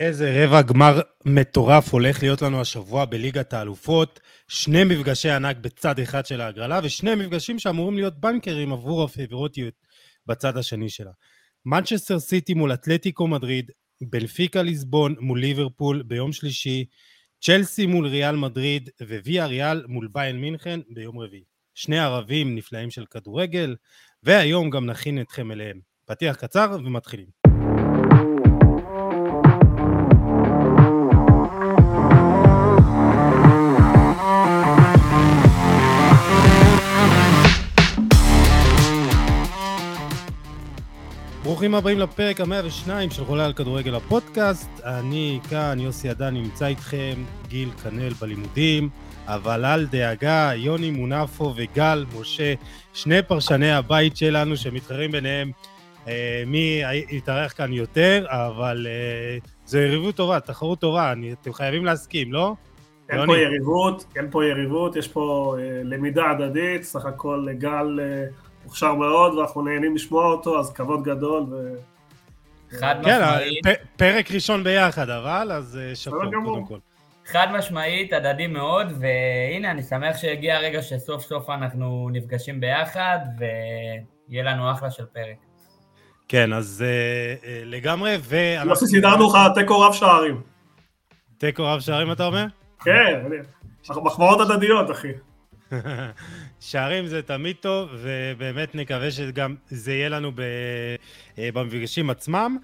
איזה רבע גמר מטורף הולך להיות לנו השבוע בליגת האלופות. שני מפגשי ענק בצד אחד של ההגרלה, ושני מפגשים שאמורים להיות בנקרים עבור הפייברוטיות בצד השני שלה. מנצ'סטר סיטי מול אתלטיקו מדריד, בלפיקה ליסבון מול ליברפול ביום שלישי, צ'לסי מול ריאל מדריד וויה ריאל מול ביין מינכן ביום רביעי. שני ערבים נפלאים של כדורגל, והיום גם נכין אתכם אליהם. פתיח קצר ומתחילים. ברוכים הבאים לפרק המאה ושניים של חולה על כדורגל הפודקאסט. אני כאן, יוסי עדן נמצא איתכם, גיל כנל בלימודים, אבל אל דאגה, יוני מונפו וגל משה, שני פרשני הבית שלנו שמתחרים ביניהם אה, מי יתארח כאן יותר, אבל אה, זו יריבות טובה, תחרות טובה, אני, אתם חייבים להסכים, לא? אין יוני. פה יריבות, אין פה יריבות, יש פה אה, למידה הדדית, סך הכל גל... אה, מוכשר מאוד, ואנחנו נהנים לשמוע אותו, אז כבוד גדול. ו... חד כן, משמעית. פ- פרק ראשון ביחד, אבל, אז אה, שאפו, קודם כל. חד משמעית, הדדי מאוד, והנה, אני שמח שהגיע הרגע שסוף סוף אנחנו נפגשים ביחד, ויהיה לנו אחלה של פרק. כן, אז uh, uh, לגמרי, ואנחנו... יוסי, סידרנו לך תיקו רב שערים. תיקו רב שערים, אתה אומר? כן, מחמאות הדדיות, אחי. שערים זה תמיד טוב, ובאמת נקווה שגם זה יהיה לנו אה, במפגשים עצמם.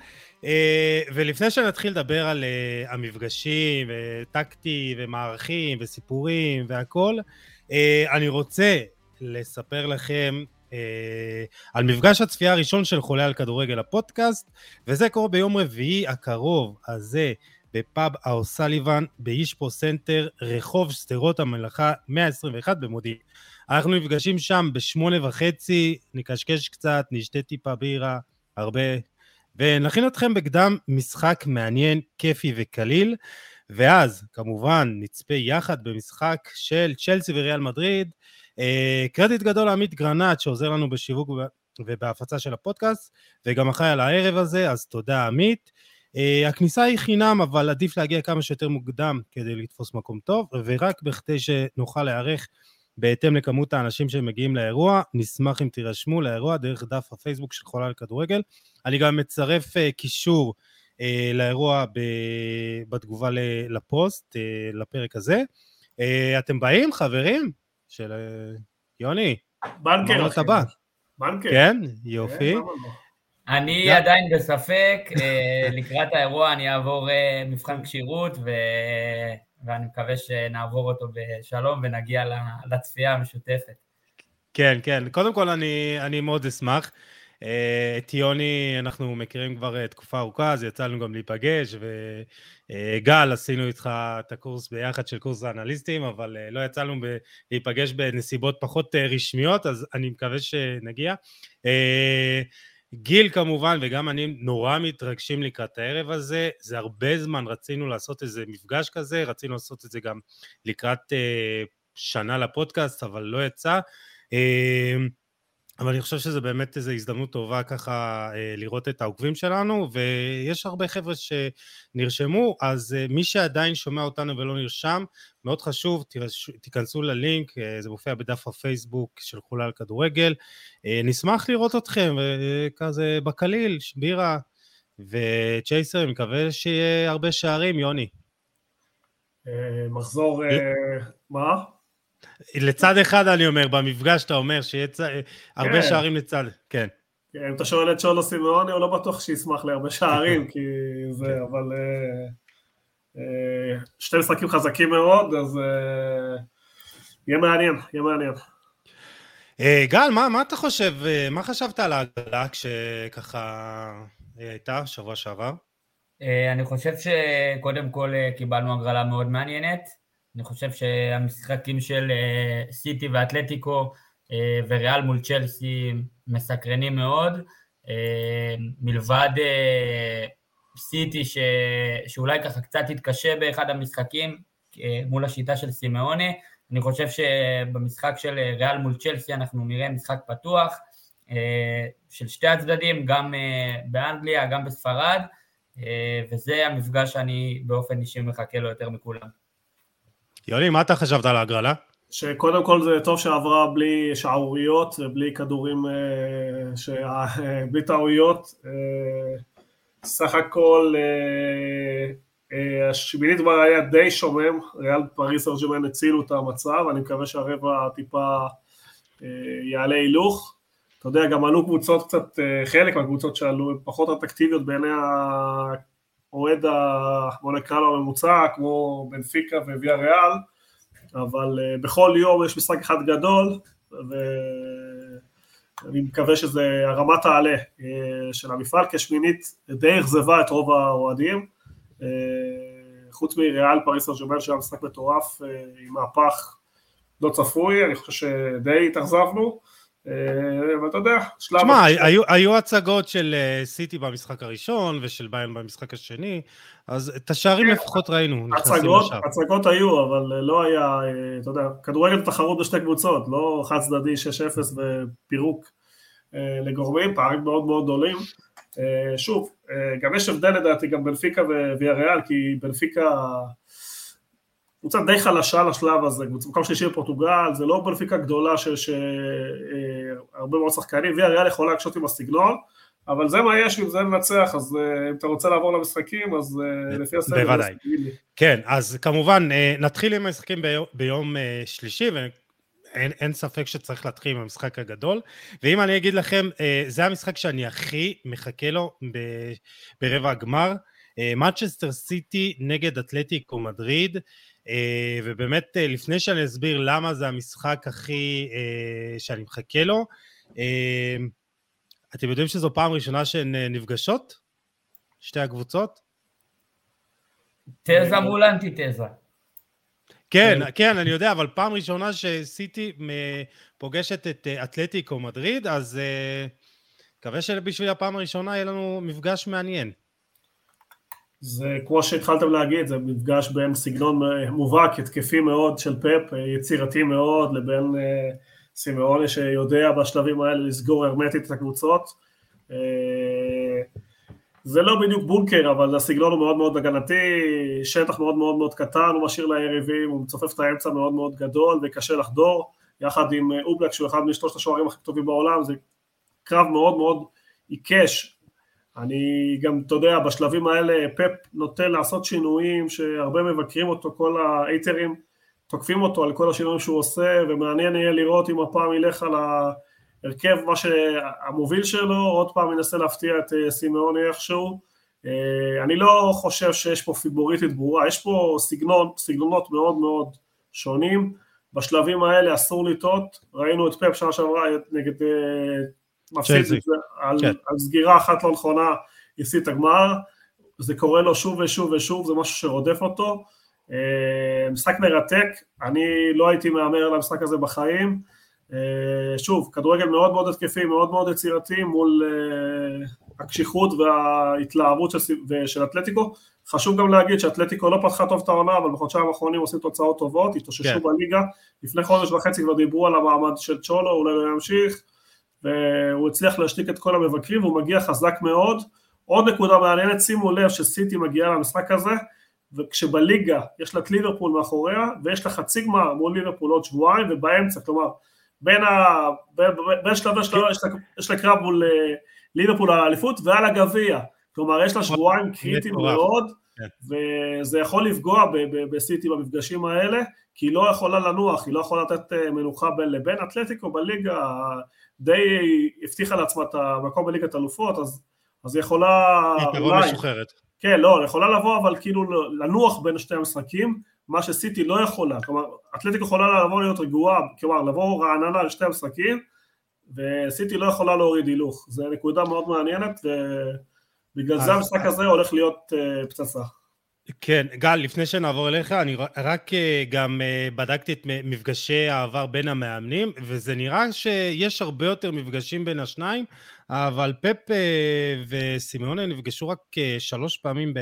אה, ולפני שנתחיל לדבר על אה, המפגשים, וטקטי, ומערכים, וסיפורים, והכול, אני רוצה לספר לכם על מפגש הצפייה הראשון של חולה על כדורגל הפודקאסט, וזה קורה ביום רביעי הקרוב הזה. בפאב האוסליבן בישפרו סנטר, רחוב שדרות המלאכה 121 במודיעין. אנחנו נפגשים שם בשמונה וחצי, נקשקש קצת, נשתה טיפה בירה, הרבה, ונכין אתכם בקדם משחק מעניין, כיפי וקליל, ואז כמובן נצפה יחד במשחק של צ'לסי וריאל מדריד. אה, קרדיט גדול לעמית גרנט שעוזר לנו בשיווק ובהפצה של הפודקאסט, וגם אחראי על הערב הזה, אז תודה עמית. Uh, הכניסה היא חינם, אבל עדיף להגיע כמה שיותר מוקדם כדי לתפוס מקום טוב, ורק בכדי שנוכל להיערך בהתאם לכמות האנשים שמגיעים לאירוע, נשמח אם תירשמו לאירוע דרך דף הפייסבוק של חולה לכדורגל. אני גם מצרף uh, קישור uh, לאירוע ב- בתגובה לפוסט, uh, לפרק הזה. Uh, אתם באים, חברים? של uh, יוני? בנקר, אחי. בנקר. כן, יופי. כן, אני עדיין בספק, לקראת האירוע אני אעבור מבחן כשירות ו... ואני מקווה שנעבור אותו בשלום ונגיע לצפייה המשותפת. כן, כן. קודם כל אני, אני מאוד אשמח. אה, את יוני אנחנו מכירים כבר תקופה ארוכה, אז יצא לנו גם להיפגש, וגל, עשינו איתך את הקורס ביחד של קורס האנליסטים, אבל לא יצא לנו להיפגש בנסיבות פחות רשמיות, אז אני מקווה שנגיע. גיל כמובן וגם אני נורא מתרגשים לקראת הערב הזה, זה הרבה זמן רצינו לעשות איזה מפגש כזה, רצינו לעשות את זה גם לקראת אה, שנה לפודקאסט, אבל לא יצא. אה, אבל אני חושב שזה באמת איזו הזדמנות טובה ככה אה, לראות את העוקבים שלנו, ויש הרבה חבר'ה שנרשמו, אז אה, מי שעדיין שומע אותנו ולא נרשם, מאוד חשוב, תיכנסו ללינק, אה, זה מופיע בדף הפייסבוק של חולה על כדורגל. נשמח לראות אתכם, כזה בקליל, בירה וצ'ייסר, אני מקווה שיהיה הרבה שערים, יוני. מחזור, מה? לצד אחד אני אומר, במפגש אתה אומר שיהיה צ... הרבה כן. שערים לצד, כן. כן. אם אתה שואל את שולו סימאוני, הוא לא בטוח שישמח להרבה שערים, כי זה. אבל uh, uh, שתי משחקים חזקים מאוד, אז uh, יהיה מעניין, יהיה מעניין. גל, מה, מה אתה חושב, מה חשבת על ההגרלה כשככה הייתה שבוע שעבר? אני חושב שקודם כל קיבלנו הגרלה מאוד מעניינת. אני חושב שהמשחקים של אה, סיטי ואתלטיקו אה, וריאל מול צ'לסי מסקרנים מאוד, אה, מלבד סיטי ש... שאולי ככה קצת התקשה באחד המשחקים מול השיטה של סימאונה, אני חושב שבמשחק של ריאל מול צ'לסי אנחנו נראה משחק פתוח של שתי הצדדים, גם באנגליה, גם בספרד, וזה המפגש שאני באופן אישי מחכה לו יותר מכולם. יוני, מה אתה חשבת על ההגרלה? שקודם כל זה טוב שעברה בלי שערוריות ובלי כדורים, ש... בלי טעויות. סך הכל השמינית כבר היה די שומם, ריאל פריס סרג'מן הצילו את המצב, אני מקווה שהרבע טיפה יעלה הילוך. אתה יודע, גם עלו קבוצות קצת, חלק מהקבוצות שעלו פחות אטרקטיביות בעיני האוהד, בוא נקרא לו הממוצע, כמו בנפיקה וויה ריאל, אבל בכל יום יש משחק אחד גדול, ואני מקווה שזה, הרמה תעלה של המפעל, כשמינית די אכזבה את רוב האוהדים, חוץ מריאל פריס סרג'מן שהיה משחק מטורף עם מהפך לא צפוי, אני חושב שדי התאכזבנו, ואתה יודע, שלב... תשמע, היו, היו הצגות של סיטי במשחק הראשון ושל ביין במשחק השני, אז את השערים לפחות ראינו. הצגות, הצגות היו, אבל לא היה, אתה יודע, כדורגל תחרות בשתי קבוצות, לא חד צדדי 6-0 ופירוק לגורמים, פערים מאוד מאוד גדולים. שוב, גם יש הבדל לדעתי גם בנפיקה ויאריאל, כי בנפיקה קבוצה די חלשה לשלב הזה, קבוצה מקום שלישי בפורטוגל, זה לא בנפיקה גדולה שיש הרבה מאוד שחקנים, ויאריאל יכולה להקשות עם הסגנון, אבל זה מה יש, אם זה מנצח, אז אם אתה רוצה לעבור למשחקים, אז לפי הסדר... בוודאי. כן, אז כמובן, נתחיל עם המשחקים ביום שלישי, אין, אין ספק שצריך להתחיל עם המשחק הגדול, ואם אני אגיד לכם, זה המשחק שאני הכי מחכה לו ברבע הגמר, מנצ'סטר סיטי נגד אתלטיקו מדריד, ובאמת לפני שאני אסביר למה זה המשחק הכי שאני מחכה לו, אתם יודעים שזו פעם ראשונה שהן נפגשות? שתי הקבוצות? תזה מול אנטיתזה. כן, כן, אני יודע, אבל פעם ראשונה שסיטי פוגשת את אתלטיקו מדריד, אז מקווה שבשביל הפעם הראשונה יהיה לנו מפגש מעניין. זה כמו שהתחלתם להגיד, זה מפגש בין סגנון מובהק, התקפי מאוד של פפ, יצירתי מאוד, לבין סימאוני שיודע בשלבים האלה לסגור הרמטית את הקבוצות. זה לא בדיוק בונקר, אבל הסגנון הוא מאוד מאוד הגנתי, שטח מאוד מאוד מאוד קטן, הוא משאיר ליריבים, הוא מצופף את האמצע מאוד מאוד גדול וקשה לחדור, יחד עם אובלק שהוא אחד משלושת השוערים הכי טובים בעולם, זה קרב מאוד מאוד עיקש. אני גם, אתה יודע, בשלבים האלה פפ נוטה לעשות שינויים שהרבה מבקרים אותו, כל האייטרים תוקפים אותו על כל השינויים שהוא עושה, ומעניין יהיה לראות אם הפעם ילך על ה... הרכב מה שהמוביל שלו, עוד פעם מנסה להפתיע את סימאוני איכשהו. אני לא חושב שיש פה פיבוריטית ברורה, יש פה סגנון, סגנונות מאוד מאוד שונים. בשלבים האלה אסור לטעות, ראינו את פפ שנה שעברה נגד מפסיד את זה, על, כן. על סגירה אחת לא נכונה, הפסיד את הגמר, זה קורה לו שוב ושוב ושוב, זה משהו שרודף אותו. משחק מרתק, אני לא הייתי מהמר על המשחק הזה בחיים. שוב, כדורגל מאוד מאוד התקפי, מאוד מאוד יצירתי מול הקשיחות וההתלהבות של, של אתלטיקו. חשוב גם להגיד שאתלטיקו לא פתחה טוב את העונה, אבל בחודשיים האחרונים עושים תוצאות טובות, התאוששו כן. בליגה. לפני חודש וחצי כבר דיברו על המעמד של צ'ולו, אולי לא ימשיך, והוא הצליח להשתיק את כל המבקרים, והוא מגיע חזק מאוד. עוד נקודה מעניינת, שימו לב שסיטי מגיעה למשחק הזה, וכשבליגה יש לה את ליברפול מאחוריה, ויש לה חצי גמר מול ליברפול עוד שבועיים, ובאמצע, כלומר, בין, ה... בין, בין שלבי שלו יש, יש לה קרב מול ליברפול על האליפות ועל הגביע, כלומר יש לה שבועיים קריטיים מאוד, כן. וזה יכול לפגוע בסיטי במפגשים האלה, כי היא לא יכולה לנוח, היא לא יכולה לתת מנוחה בין לבין, אתלטיקו בליגה די הבטיחה לעצמה את המקום בליגת אלופות, אז, אז היא יכולה... היא אולי... משוחררת. כן, לא, יכולה לבוא אבל כאילו לנוח בין שתי המשחקים, מה שסיטי לא יכולה, כלומר, אתלטיק יכולה לבוא להיות רגועה, כלומר, לבוא רעננה על שתי המשחקים, וסיטי לא יכולה להוריד הילוך, זו נקודה מאוד מעניינת, ובגלל זה המשחק הזה הולך להיות uh, פצצה. כן, גל, לפני שנעבור אליך, אני רק גם בדקתי את מפגשי העבר בין המאמנים, וזה נראה שיש הרבה יותר מפגשים בין השניים, אבל פפ וסימאונה נפגשו רק שלוש פעמים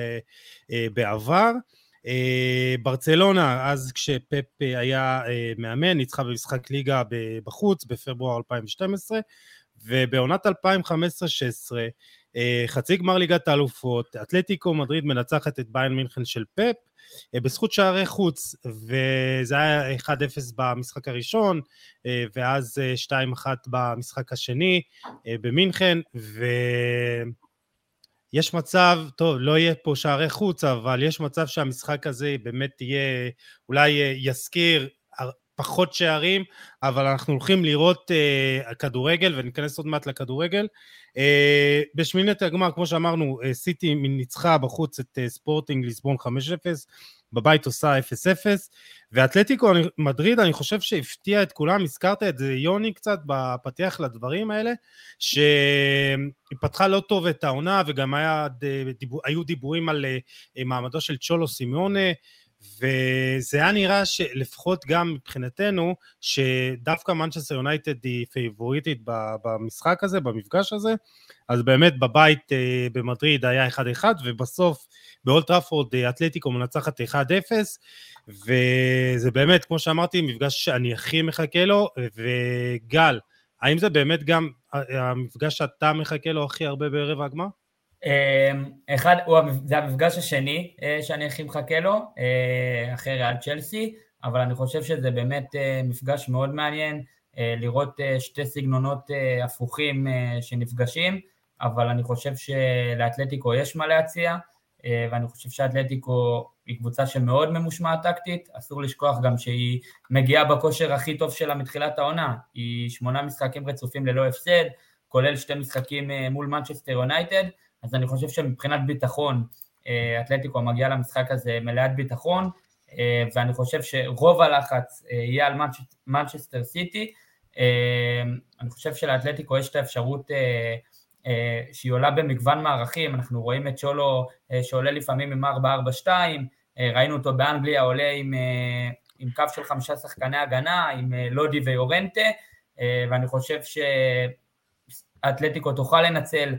בעבר. ברצלונה, אז כשפפ היה מאמן, ניצחה במשחק ליגה בחוץ בפברואר 2012, ובעונת 2015-2016 חצי גמר ליגת האלופות, אתלטיקו מדריד מנצחת את ביין מינכן של פפ, בזכות שערי חוץ, וזה היה 1-0 במשחק הראשון, ואז 2-1 במשחק השני במינכן, ו... יש מצב, טוב, לא יהיה פה שערי חוץ, אבל יש מצב שהמשחק הזה באמת יהיה, אולי יזכיר פחות שערים, אבל אנחנו הולכים לראות uh, כדורגל, וניכנס עוד מעט לכדורגל. Uh, בשמינית הגמר, כמו שאמרנו, uh, סיטי ניצחה בחוץ את uh, ספורטינג ליסבון 5-0, בבית עושה 0-0, ואתלטיקו מדריד, אני חושב שהפתיע את כולם, הזכרת את זה יוני קצת בפתיח לדברים האלה, שהיא פתחה לא טוב את העונה, וגם היה, דיבור, היו דיבורים על אה, מעמדו של צ'ולו סימאונה, וזה היה נראה שלפחות גם מבחינתנו, שדווקא מנצ'סטר יונייטד היא פייבוריטית במשחק הזה, במפגש הזה, אז באמת בבית אה, במדריד היה 1-1, ובסוף באולט טראפורד אה, אתלטיקו מנצחת 1-0, וזה באמת, כמו שאמרתי, מפגש שאני הכי מחכה לו, וגל, האם זה באמת גם המפגש שאתה מחכה לו הכי הרבה בערב הגמר? אמ, אחד, הוא, זה המפגש השני אה, שאני הכי מחכה לו, אה, אחרי ריאל צ'לסי, אבל אני חושב שזה באמת אה, מפגש מאוד מעניין, לראות שתי סגנונות הפוכים שנפגשים, אבל אני חושב שלאתלטיקו יש מה להציע, ואני חושב שאתלטיקו היא קבוצה שמאוד ממושמעת טקטית, אסור לשכוח גם שהיא מגיעה בכושר הכי טוב שלה מתחילת העונה, היא שמונה משחקים רצופים ללא הפסד, כולל שתי משחקים מול מנצ'סטר יונייטד, אז אני חושב שמבחינת ביטחון, אה, אתלטיקו מגיעה למשחק הזה מלאת ביטחון, אה, ואני חושב שרוב הלחץ אה, יהיה על מנצ'סטר סיטי. אני חושב שלאתלטיקו יש את האפשרות שהיא עולה במגוון מערכים, אנחנו רואים את שולו שעולה לפעמים עם 4-4-2, ראינו אותו באנגליה עולה עם, עם קו של חמישה שחקני הגנה, עם לודי ויורנטה, ואני חושב שאתלטיקו תוכל לנצל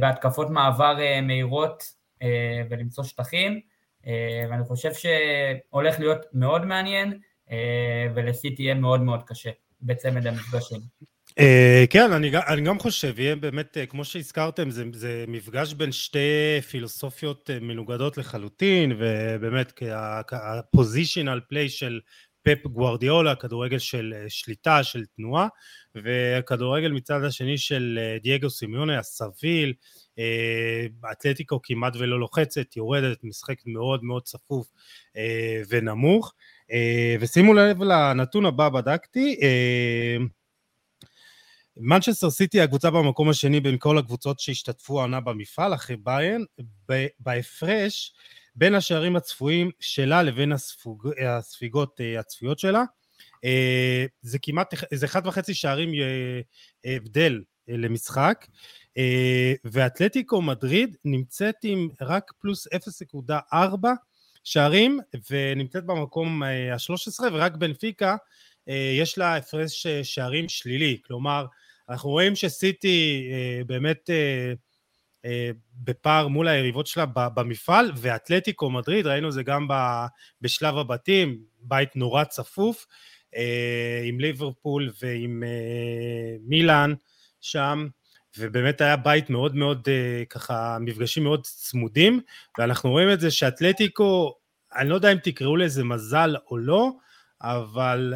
בהתקפות מעבר אה, מהירות אה, ולמצוא שטחים, ואני חושב שהולך להיות מאוד מעניין, ולסיטי יהיה מאוד מאוד קשה בצמד המפגשים. כן, אני, אני גם חושב, יהיה באמת, כמו שהזכרתם, זה, זה מפגש בין שתי פילוסופיות מנוגדות לחלוטין, ובאמת, הפוזיציונל פליי של פפ גוורדיאולה, כדורגל של שליטה, של תנועה, וכדורגל מצד השני של אה, דייגו סימיונה, הסביל, אה, אתלטיקו כמעט ולא לוחצת, יורדת, משחקת מאוד מאוד צפוף אה, ונמוך. ושימו לב לנתון הבא, בדקתי, מנצ'סטר סיטי הקבוצה במקום השני בין כל הקבוצות שהשתתפו העונה במפעל אחרי ביין, בהפרש בין השערים הצפויים שלה לבין הספוג, הספיגות הצפויות שלה. אה, זה כמעט, זה אחד וחצי שערים אה, הבדל אה, למשחק, ואתלטיקו מדריד נמצאת עם רק פלוס 0.4 שערים, ונמצאת במקום ה-13, ורק בנפיקה יש לה הפרש שערים שלילי, כלומר, אנחנו רואים שסיטי באמת בפער מול היריבות שלה במפעל, ואתלטיקו מדריד, ראינו זה גם בשלב הבתים, בית נורא צפוף, אה, עם ליברפול ועם אה, מילאן שם, ובאמת היה בית מאוד מאוד אה, ככה, מפגשים מאוד צמודים, ואנחנו רואים את זה שאתלטיקו, אני לא יודע אם תקראו לזה מזל או לא, אבל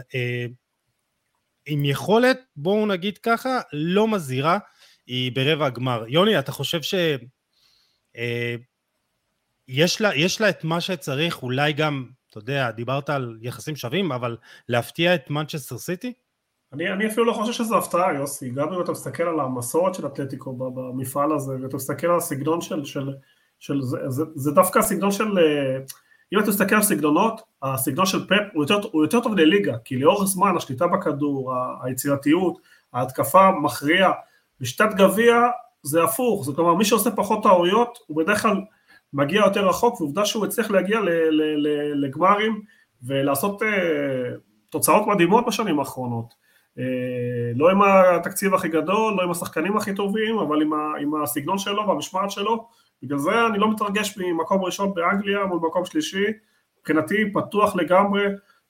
עם יכולת, בואו נגיד ככה, לא מזהירה, היא ברבע הגמר. יוני, אתה חושב ש... יש לה, יש לה את מה שצריך, אולי גם אתה יודע, דיברת על יחסים שווים, אבל להפתיע את מנצ'סטר סיטי? אני, אני אפילו לא חושב שזו הפתעה, יוסי. גם אם אתה מסתכל על המסורת של אתלטיקו במפעל הזה, ואתה מסתכל על הסגנון של... של, של זה, זה, זה דווקא הסגנון של... אה, אם אתה מסתכל על סגנונות, הסגנון של פפ הוא יותר, הוא יותר טוב לליגה, כי לאורך זמן השליטה בכדור, היצירתיות, ההתקפה מכריע, בשיטת גביע זה הפוך, זאת אומרת מי שעושה פחות טעויות הוא בדרך כלל מגיע יותר רחוק, ועובדה שהוא הצליח להגיע לגמרים ולעשות uh, תוצאות מדהימות בשנים האחרונות. Uh, לא עם התקציב הכי גדול, לא עם השחקנים הכי טובים, אבל עם, ה, עם הסגנון שלו והמשמעת שלו, בגלל זה אני לא מתרגש ממקום ראשון באנגליה מול מקום שלישי, מבחינתי פתוח לגמרי,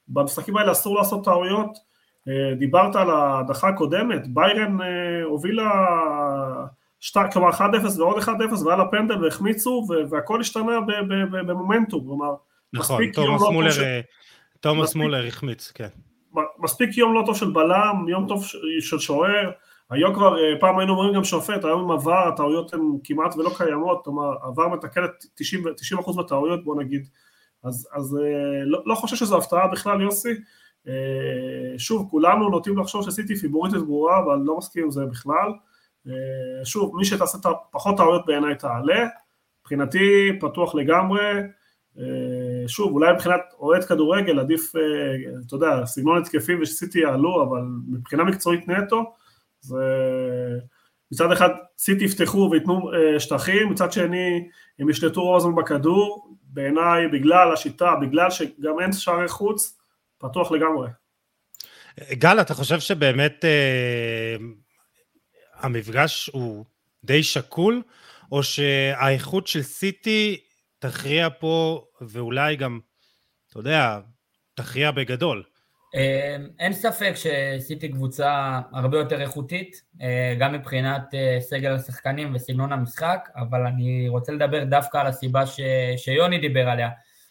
במשחקים האלה אסור לעשות טעויות, דיברת על ההדחה הקודמת, ביירן uh, הובילה כלומר 1-0 ועוד 1-0 והיה לה פנדל והחמיצו והכל השתנה במומנטום, כלומר נכון, תומאס מולר, ש... תומאס מולר החמיץ, כן. מספיק יום לא טוב של בלם, יום טוב של שוער, היום כבר, אה, פעם היינו אומרים גם שופט, היום עם עבר הטעויות הן כמעט ולא קיימות, כלומר עבר מתקן את 90%, 90 מהטעויות בוא נגיד, אז, אז אה, לא, לא חושב שזו הפתעה בכלל יוסי, אה, שוב כולנו נוטים לחשוב שסיטי פיבוריטית ברורה אבל לא מסכים עם זה בכלל, שוב מי שתעשה פחות טעויות בעיניי תעלה, מבחינתי פתוח לגמרי, שוב אולי מבחינת אוהד כדורגל עדיף, אתה יודע, סגנון התקפי ושסיטי יעלו אבל מבחינה מקצועית נטו זה מצד אחד סיטי יפתחו וייתנו אה, שטחים, מצד שני הם ישלטו רוב הזמן בכדור, בעיניי בגלל השיטה, בגלל שגם אין שערי חוץ, פתוח לגמרי. גל, אתה חושב שבאמת אה, המפגש הוא די שקול, או שהאיכות של סיטי תכריע פה, ואולי גם, אתה יודע, תכריע בגדול? אמ, אין ספק שסיטי קבוצה הרבה יותר איכותית, אה, גם מבחינת אה, סגל השחקנים וסגנון המשחק, אבל אני רוצה לדבר דווקא על הסיבה ש... שיוני דיבר עליה,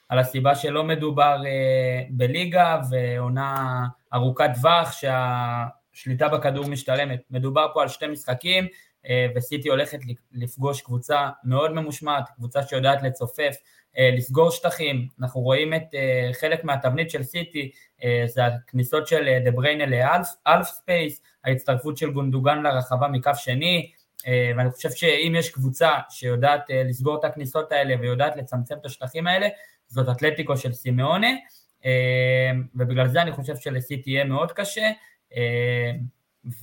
על הסיבה שלא מדובר אה, בליגה ועונה ארוכת טווח שהשליטה בכדור משתלמת. מדובר פה על שתי משחקים וסיטי הולכת לפגוש קבוצה מאוד ממושמעת, קבוצה שיודעת לצופף, אה, לסגור שטחים, אנחנו רואים את אה, חלק מהתבנית של סיטי, אה, זה הכניסות של דה בריינה ל half space, ההצטרפות של גונדוגן לרחבה מקו שני, ואני חושב שאם יש קבוצה שיודעת לסגור את הכניסות האלה ויודעת לצמצם את השטחים האלה, זאת אתלטיקו של סימאונה, ובגלל זה אני חושב שלסיטי יהיה מאוד קשה,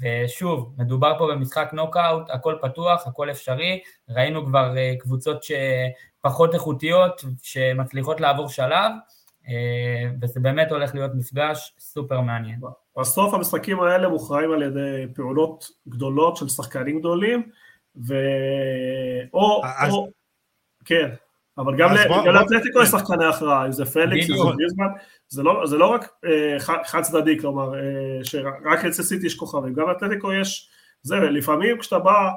ושוב, מדובר פה במשחק נוקאוט, הכל פתוח, הכל אפשרי, ראינו כבר קבוצות פחות איכותיות שמצליחות לעבור שלב, אה, וזה באמת הולך להיות מפגש סופר מעניין. בסוף המשחקים האלה מוכרעים על ידי פעולות גדולות של שחקנים גדולים, ו... או, אז... או... כן, אבל גם לאתלטיקו יש שחקני הכרעה, אם זה פליקס, זה לא, זה לא רק אה, חד צדדי, כלומר, אה, שרק אצל סיטי יש כוכבים, גם לאתלטיקו יש, זה, לפעמים כשאתה בא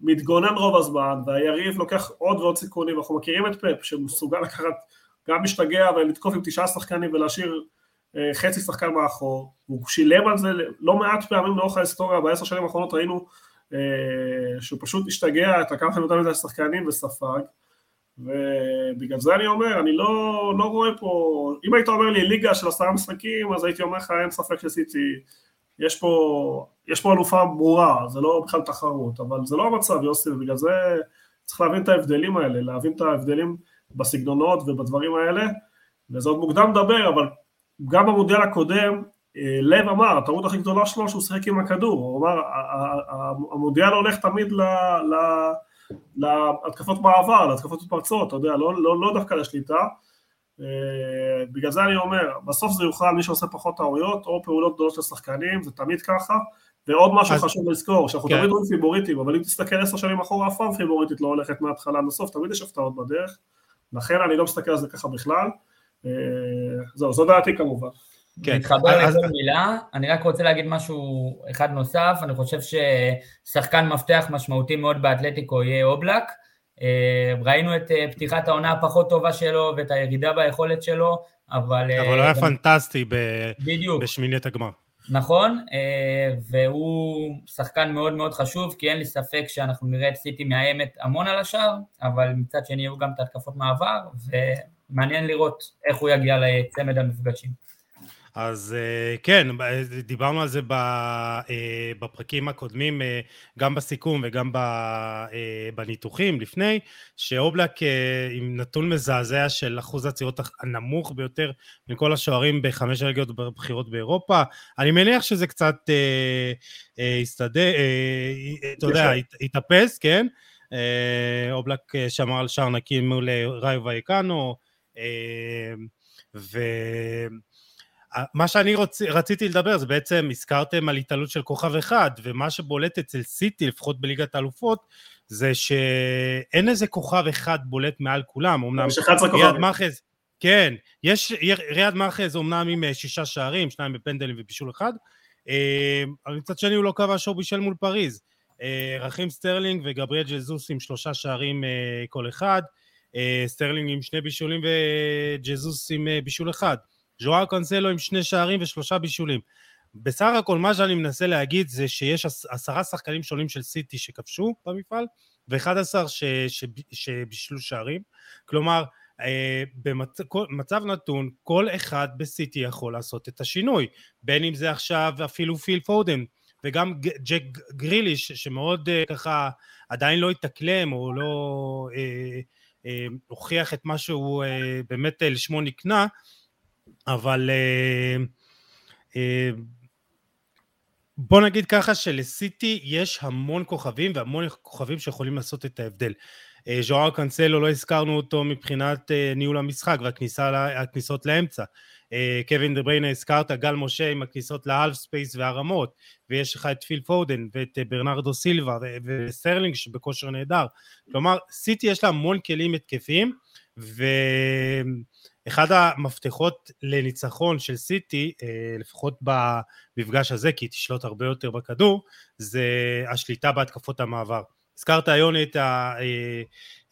מתגונן רוב הזמן, והיריב לוקח עוד ועוד סיכונים, אנחנו מכירים את פפ שמסוגל לקחת, גם משתגע ולתקוף עם תשעה שחקנים ולהשאיר אה, חצי שחקן מאחור, הוא שילם על זה לא מעט פעמים לאורך ההיסטוריה, בעשר שנים האחרונות ראינו שהוא פשוט השתגע, את לקח יותר מדי שחקנים וספג, ובגלל זה אני אומר, אני לא, לא רואה פה, אם היית אומר לי ליגה של עשרה משחקים, אז הייתי אומר לך אין ספק שסיטי יש פה, יש פה אלופה ברורה, זה לא בכלל תחרות, אבל זה לא המצב יוסי, ובגלל זה צריך להבין את ההבדלים האלה, להבין את ההבדלים בסגנונות ובדברים האלה, וזה עוד מוקדם לדבר, אבל גם במודל הקודם, אה, לב אמר, הטעות הכי גדולה שלו שהוא שיחק עם הכדור, הוא אמר, המודיעל הולך תמיד ל... ל להתקפות מעבר, להתקפות מתפרצות, אתה יודע, לא, לא, לא דווקא לשליטה, אה, בגלל זה אני אומר, בסוף זה יוכל מי שעושה פחות טעויות או פעולות גדולות של שחקנים, זה תמיד ככה, ועוד משהו אז... חשוב לזכור, שאנחנו כן. תמיד רואים פיבוריטים, אבל אם תסתכל עשר שנים אחורה, אף פעם פיבוריטית לא הולכת מההתחלה עד הסוף, תמיד יש הפתעות בדרך, לכן אני לא מסתכל על זה ככה בכלל, אה, זהו, זו דעתי כמובן. כן. מתחבר אז... לכל מילה, אני רק רוצה להגיד משהו אחד נוסף, אני חושב ששחקן מפתח משמעותי מאוד באתלטיקו יהיה אובלק, אה, ראינו את אה, פתיחת העונה הפחות טובה שלו ואת הירידה ביכולת שלו, אבל... אה, אבל הוא היה פנטסטי ב... בדיוק. בשמינית הגמר. נכון, והוא שחקן מאוד מאוד חשוב, כי אין לי ספק שאנחנו נראה את סיטי מאיימת המון על השאר, אבל מצד שני יהיו גם את התקפות מעבר, ומעניין לראות איך הוא יגיע לצמד המפגשים. אז אה, כן, דיברנו על זה אה, בפרקים הקודמים, אה, גם בסיכום וגם בניתוחים לפני, שאובלק עם נתון מזעזע של אחוז הצעירות הנמוך ביותר מכל השוערים בחמש הליגות בבחירות באירופה. אני מניח שזה קצת הסתדר, אתה יודע, התאפס, כן? אובלק שמר על שער נקי מול ראיו וייקנו, ו... מה שאני רוצ, רציתי לדבר זה בעצם, הזכרתם על התעלות של כוכב אחד, ומה שבולט אצל סיטי, לפחות בליגת האלופות, זה שאין איזה כוכב אחד בולט מעל כולם, אמנם ריאד מאחז, כן, יש, ריאד מאחז אמנם עם אה, שישה שערים, שניים בפנדלים ובישול אחד, אה, אבל מצד שני הוא לא כבש או בישל מול פריז. רחים סטרלינג וגבריאל ג'זוס עם שלושה שערים כל אחד, סטרלינג עם שני בישולים וג'זוס עם בישול אחד, ז'ואאו קנסלו עם שני שערים ושלושה בישולים. בסך הכל מה שאני מנסה להגיד זה שיש עשרה שחקנים שונים של סיטי שכבשו במפעל ו-11 שבישלו שערים, כלומר אה, במצב נתון כל אחד בסיטי יכול לעשות את השינוי, בין אם זה עכשיו אפילו פיל פודן וגם ג'ק גריליש שמאוד אה, ככה עדיין לא התאקלם או לא אה, אה, הוכיח את מה שהוא אה, באמת אה, לשמו נקנה, אבל אה, אה, בוא נגיד ככה שלסיטי יש המון כוכבים והמון כוכבים שיכולים לעשות את ההבדל. אה, ז'ואר קאנסלו לא הזכרנו אותו מבחינת אה, ניהול המשחק והכניסות לאמצע. אה, קווין דה בריינה הזכרת, גל משה עם הכניסות ל-half space והרמות, ויש לך את פיל פודן ואת ברנרדו סילבה וסטרלינג שבכושר נהדר. כלומר, סיטי יש לה המון כלים התקפיים, ו... אחד המפתחות לניצחון של סיטי, אה, לפחות במפגש הזה, כי היא תשלוט הרבה יותר בכדור, זה השליטה בהתקפות המעבר. הזכרת היום את, ה, אה,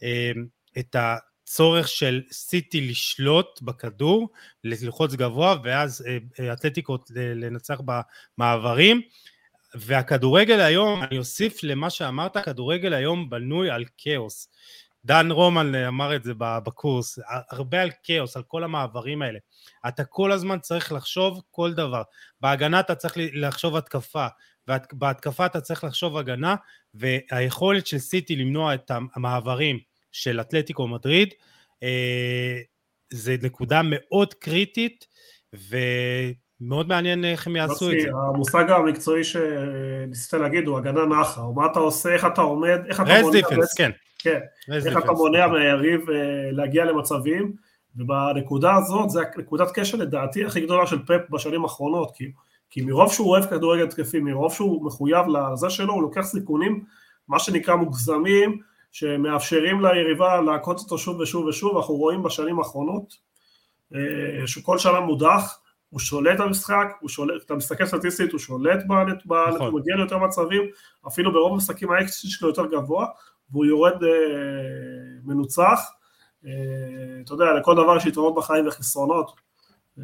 אה, את הצורך של סיטי לשלוט בכדור, ללחוץ גבוה, ואז אתלטיקות לנצח במעברים. והכדורגל היום, אני אוסיף למה שאמרת, הכדורגל היום בנוי על כאוס. דן רומן אמר את זה בקורס, הרבה על כאוס, על כל המעברים האלה. אתה כל הזמן צריך לחשוב כל דבר. בהגנה אתה צריך לחשוב התקפה, בהתקפה אתה צריך לחשוב הגנה, והיכולת של סיטי למנוע את המעברים של אתלטיקו מדריד, אה, זה נקודה מאוד קריטית, ומאוד מעניין איך הם יעשו את זה. המושג המקצועי שניסית להגיד הוא הגנה נחה, או מה אתה עושה, איך אתה עומד, איך אתה... רז דיפנס, כן. כן, איך אתה מונע מהיריב אה, להגיע למצבים, ובנקודה הזאת זה נקודת קשר לדעתי הכי גדולה של פפ בשנים האחרונות, כי, כי מרוב שהוא אוהב כדורגל התקפי, מרוב שהוא מחויב לזה שלו, הוא לוקח סיכונים, מה שנקרא מוגזמים, שמאפשרים ליריבה להכות אותו שוב ושוב ושוב, אנחנו רואים בשנים האחרונות אה, שכל שנה מודח, הוא שולט במשחק, הוא שולט, אתה מסתכל סטטיסטית, הוא שולט בנט, נכון. הוא מגיע ליותר מצבים, אפילו ברוב המשחקים האקסטי שלו יותר גבוה, והוא יורד אה, מנוצח. אה, אתה יודע, לכל דבר יש יתרונות בחיים וחסרונות. אה,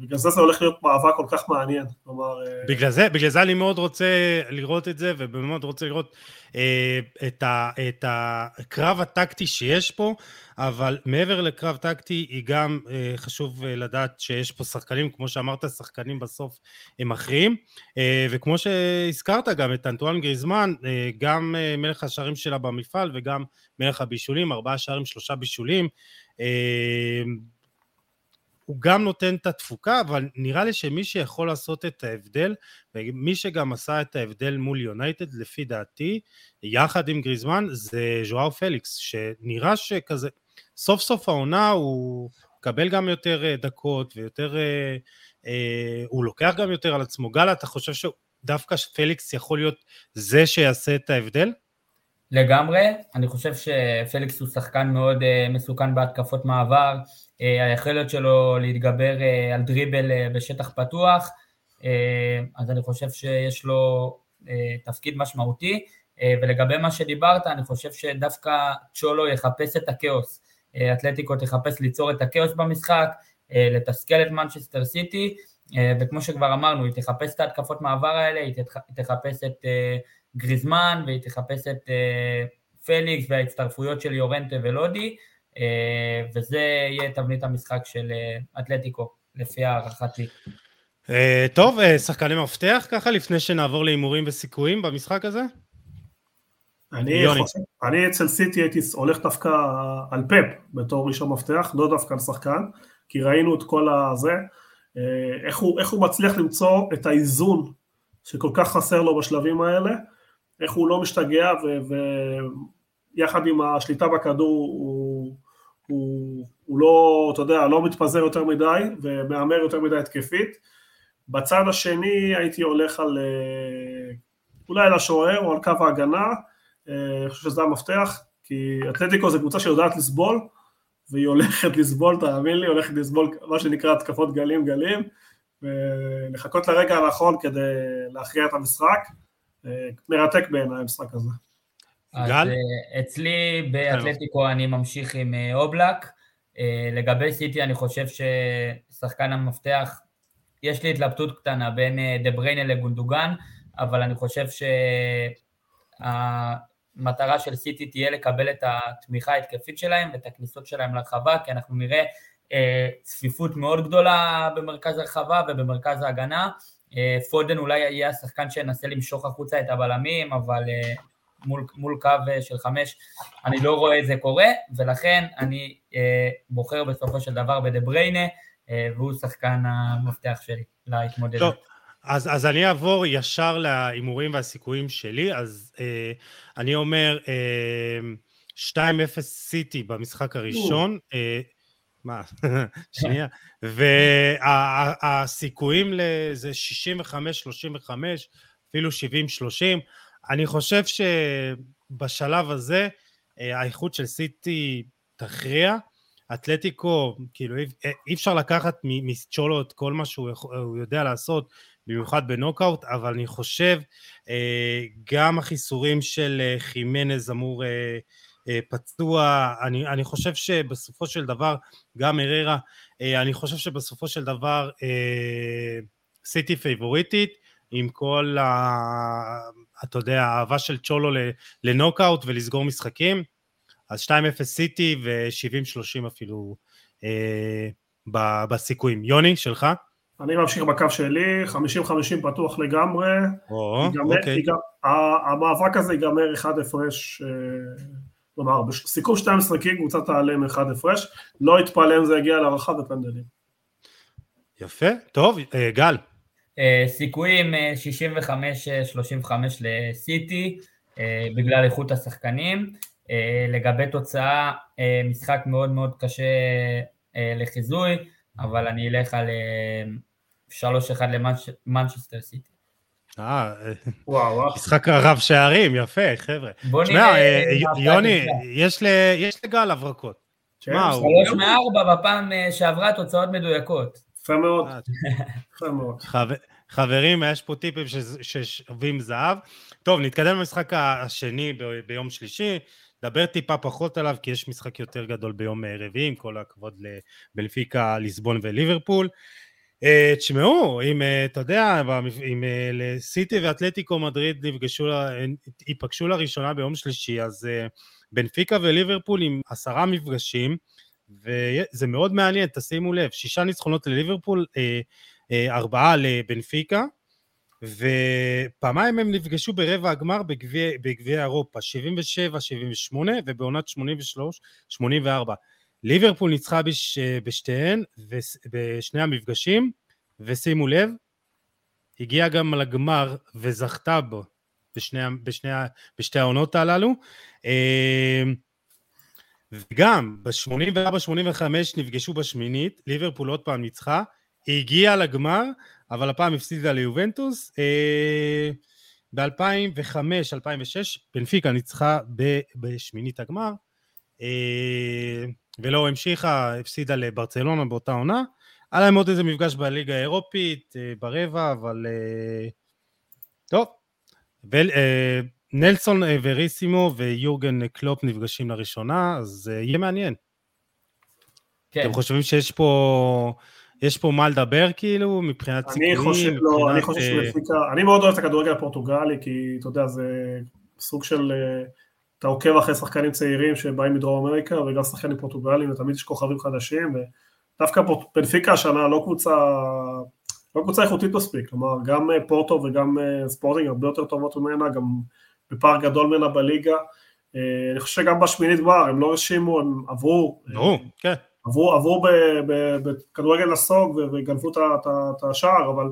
בגלל זה זה הולך להיות מאבק כל כך מעניין, כלומר... בגלל זה, בגלל זה אני מאוד רוצה לראות את זה, ובאמת רוצה לראות אה, את, ה, את הקרב הטקטי שיש פה, אבל מעבר לקרב טקטי, היא גם אה, חשוב לדעת שיש פה שחקנים, כמו שאמרת, שחקנים בסוף הם מכריעים, אה, וכמו שהזכרת גם את אנטואן גריזמן, אה, גם אה, מלך השערים שלה במפעל וגם מלך הבישולים, ארבעה שערים, שלושה בישולים. אה, הוא גם נותן את התפוקה, אבל נראה לי שמי שיכול לעשות את ההבדל, ומי שגם עשה את ההבדל מול יונייטד, לפי דעתי, יחד עם גריזמן, זה ז'ואר פליקס, שנראה שכזה, סוף סוף העונה הוא מקבל גם יותר אה, דקות ויותר, אה, אה, הוא לוקח גם יותר על עצמו. גל, אתה חושב שדווקא פליקס יכול להיות זה שיעשה את ההבדל? לגמרי, אני חושב שפליקס הוא שחקן מאוד מסוכן בהתקפות מעבר, היכולת שלו להתגבר על דריבל בשטח פתוח, אז אני חושב שיש לו תפקיד משמעותי, ולגבי מה שדיברת, אני חושב שדווקא צ'ולו יחפש את הכאוס, אתלטיקו תחפש ליצור את הכאוס במשחק, לתסכל את מנצ'סטר סיטי, וכמו שכבר אמרנו, היא תחפש את ההתקפות מעבר האלה, היא תחפש את גריזמן, והיא תחפש את פליקס וההצטרפויות של יורנטה ולודי, אה, וזה יהיה תבנית המשחק של אה, אתלטיקו, לפי הערכתי. אה, טוב, שחקני מפתח ככה, לפני שנעבור להימורים וסיכויים במשחק הזה? אני, חושב, אני אצל סיטי הייתי הולך דווקא על פפ בתור ראשון מפתח, לא דווקא על שחקן, כי ראינו את כל הזה, איך הוא, איך הוא מצליח למצוא את האיזון שכל כך חסר לו בשלבים האלה, איך הוא לא משתגע ויחד עם השליטה בכדור הוא, הוא, הוא לא, אתה יודע, לא מתפזר יותר מדי ומהמר יותר מדי התקפית. בצד השני הייתי הולך על אה, אולי על השוער או על קו ההגנה, אה, אני חושב שזה המפתח, כי אתלטיקו זה קבוצה שיודעת לסבול, והיא הולכת לסבול, תאמין לי, הולכת לסבול מה שנקרא התקפות גלים גלים, ולחכות לרגע הנכון כדי להכריע את המשחק. מרתק בעיניי המשחק הזה. גל? אצלי באתלטיקו אני ממשיך עם אובלק. לגבי סיטי אני חושב ששחקן המפתח, יש לי התלבטות קטנה בין דה בריינה לגונדוגן, אבל אני חושב שהמטרה של סיטי תהיה לקבל את התמיכה ההתקפית שלהם ואת הכניסות שלהם לרחבה, כי אנחנו נראה אה, צפיפות מאוד גדולה במרכז הרחבה ובמרכז ההגנה. אה, פודן אולי יהיה השחקן שינסה למשוך החוצה את הבלמים, אבל אה, מול, מול קו של חמש אני לא רואה את זה קורה, ולכן אני בוחר בסופו של דבר בדה בריינה, והוא שחקן המפתח שלי להתמודד. אז, אז אני אעבור ישר להימורים והסיכויים שלי, אז אה, אני אומר אה, 2-0 סיטי במשחק הראשון, אה, מה, שנייה, והסיכויים לזה 65-35, אפילו 70-30, אני חושב שבשלב הזה אה, האיכות של סיטי תכריע, אתלטיקו, כאילו אי, אי אפשר לקחת מצ'ולו את כל מה שהוא יודע לעשות, במיוחד בנוקאוט, אבל אני חושב אה, גם החיסורים של אה, חימנז אמור אה, פצוע, אני, אני חושב שבסופו של דבר, גם אררה, אני חושב שבסופו של דבר סיטי פייבוריטית, עם כל, ה, אתה יודע, האהבה של צ'ולו לנוקאוט ולסגור משחקים, אז 2-0 סיטי ו-70-30 אפילו אה, בסיכויים. יוני, שלך? אני ממשיך בקו שלי, 50-50 פתוח לגמרי. או, ייגמר, אוקיי. ייגמר, המאבק הזה ייגמר אחד הפרש, אה, כלומר, בסיכום 12 קינג קבוצה תעלה מאחד הפרש, לא יתפלא אם זה יגיע להערכה ופנדלים. יפה, טוב, אה, גל. אה, סיכויים 65-35 לסיטי, בגלל איכות השחקנים. לגבי תוצאה, משחק מאוד מאוד קשה לחיזוי, אבל אני אלך על 3-1 למנצ'סטר סיטי. אה, משחק רב שערים, יפה, חבר'ה. בוא נראה. אה, יוני, יש לגל הברקות. שלוש מארבע בפעם אה, שעברה תוצאות מדויקות. יפה מאוד. אה, יפה מאוד. חברים, יש פה טיפים ששווים זהב. טוב, נתקדם למשחק השני ביום שלישי. דבר טיפה פחות עליו, כי יש משחק יותר גדול ביום רביעי, עם כל הכבוד לבנפיקה, ליסבון וליברפול. אה, תשמעו, אם, אה, אתה יודע, אם אה, לסיטי ואתלטיקו מדריד נפגשו, ייפגשו לראשונה ביום שלישי, אז בנפיקה וליברפול עם עשרה מפגשים, וזה מאוד מעניין, תשימו לב, שישה ניצחונות לליברפול, ארבעה לבנפיקה, ופעמיים הם נפגשו ברבע הגמר בגביע אירופה, 77-78 ובעונת 83-84. ליברפול ניצחה בש, בשתיהן, בשני המפגשים, ושימו לב, הגיעה גם לגמר וזכתה בו בשני, בשני, בשתי העונות הללו. אמ, וגם ב-84-85 נפגשו בשמינית, ליברפול עוד פעם ניצחה, הגיעה לגמר, אבל הפעם הפסידה ליובנטוס. אה, ב-2005-2006 בנפיקה ניצחה בשמינית הגמר. אה, ולא המשיכה, הפסידה לברצלונה באותה עונה. היה להם עוד איזה מפגש בליגה האירופית, אה, ברבע, אבל... טוב. נלסון וריסימו ויורגן קלופ נפגשים לראשונה, אז יהיה מעניין. כן. אתם חושבים שיש פה... יש פה מה לדבר כאילו, מבחינת סיכויים? אני חושב, מבחינת... לא, אני חושב שבפיקה, אני מאוד אוהב את הכדורגל הפורטוגלי, כי אתה יודע, זה סוג של אתה עוקב אחרי שחקנים צעירים שבאים מדרום אמריקה וגם שחקנים פורטוגלים ותמיד יש כוכבים חדשים ודווקא בנפיקה השנה לא קבוצה, לא קבוצה איכותית מספיק, כלומר גם אה, פורטו וגם אה, ספורטינג הרבה יותר טובות ממנה, גם בפער גדול ממנה בליגה, אה, אני חושב שגם בשמינית בר הם לא רשימו, הם עברו, no, כן. עברו, עברו בכדורגל נסוג וגנבו את השער, אבל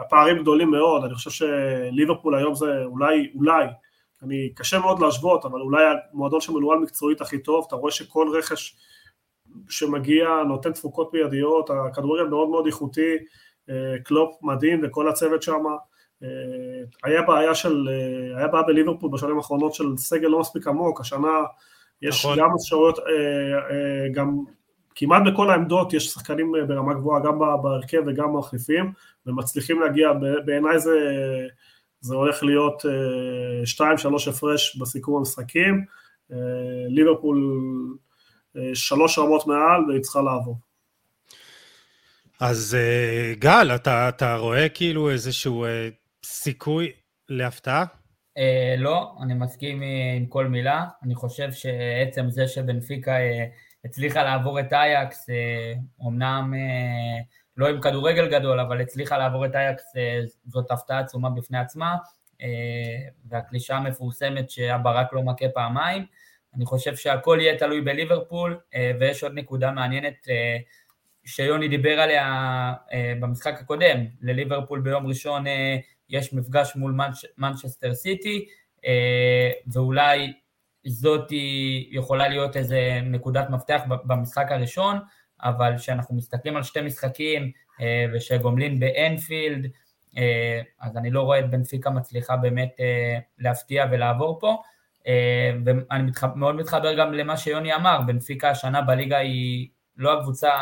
הפערים גדולים מאוד, אני חושב שליברפול היום זה אולי, אולי אני, קשה מאוד להשוות, אבל אולי המועדון שמנוהל מקצועית הכי טוב, אתה רואה שכל רכש שמגיע נותן תפוקות מיידיות, הכדורגל מאוד מאוד איכותי, אה, קלופ מדהים וכל הצוות שם, אה, היה בעיה של, אה, היה בעיה בליברפול בשנים האחרונות של סגל לא מספיק עמוק, השנה יש נכון. גם אפשרויות, גם כמעט בכל העמדות יש שחקנים ברמה גבוהה, גם בהרכב וגם במחליפים, ומצליחים להגיע, בעיניי זה זה הולך להיות 2-3 הפרש בסיכום המשחקים, ליברפול שלוש רמות מעל והיא צריכה לעבור. אז גל, אתה, אתה רואה כאילו איזשהו סיכוי להפתעה? אה, לא, אני מסכים עם כל מילה. אני חושב שעצם זה שבנפיקה אה, הצליחה לעבור את אייקס, אה, אמנם אה, לא עם כדורגל גדול, אבל הצליחה לעבור את אייקס, אה, זאת הפתעה עצומה בפני עצמה, אה, והקלישה המפורסמת שהברק לא מכה פעמיים. אני חושב שהכל יהיה תלוי בליברפול, אה, ויש עוד נקודה מעניינת שיוני דיבר עליה במשחק הקודם, לליברפול ביום ראשון יש מפגש מול מנצ'סטר סיטי, אה, ואולי זאת יכולה להיות איזה נקודת מפתח במשחק הראשון, אבל כשאנחנו מסתכלים על שתי משחקים אה, ושגומלין באנפילד, אה, אז אני לא רואה את בנפיקה מצליחה באמת להפתיע ולעבור פה. ואני מתחבר, מאוד מתחבר גם למה שיוני אמר, בנפיקה השנה בליגה היא לא הקבוצה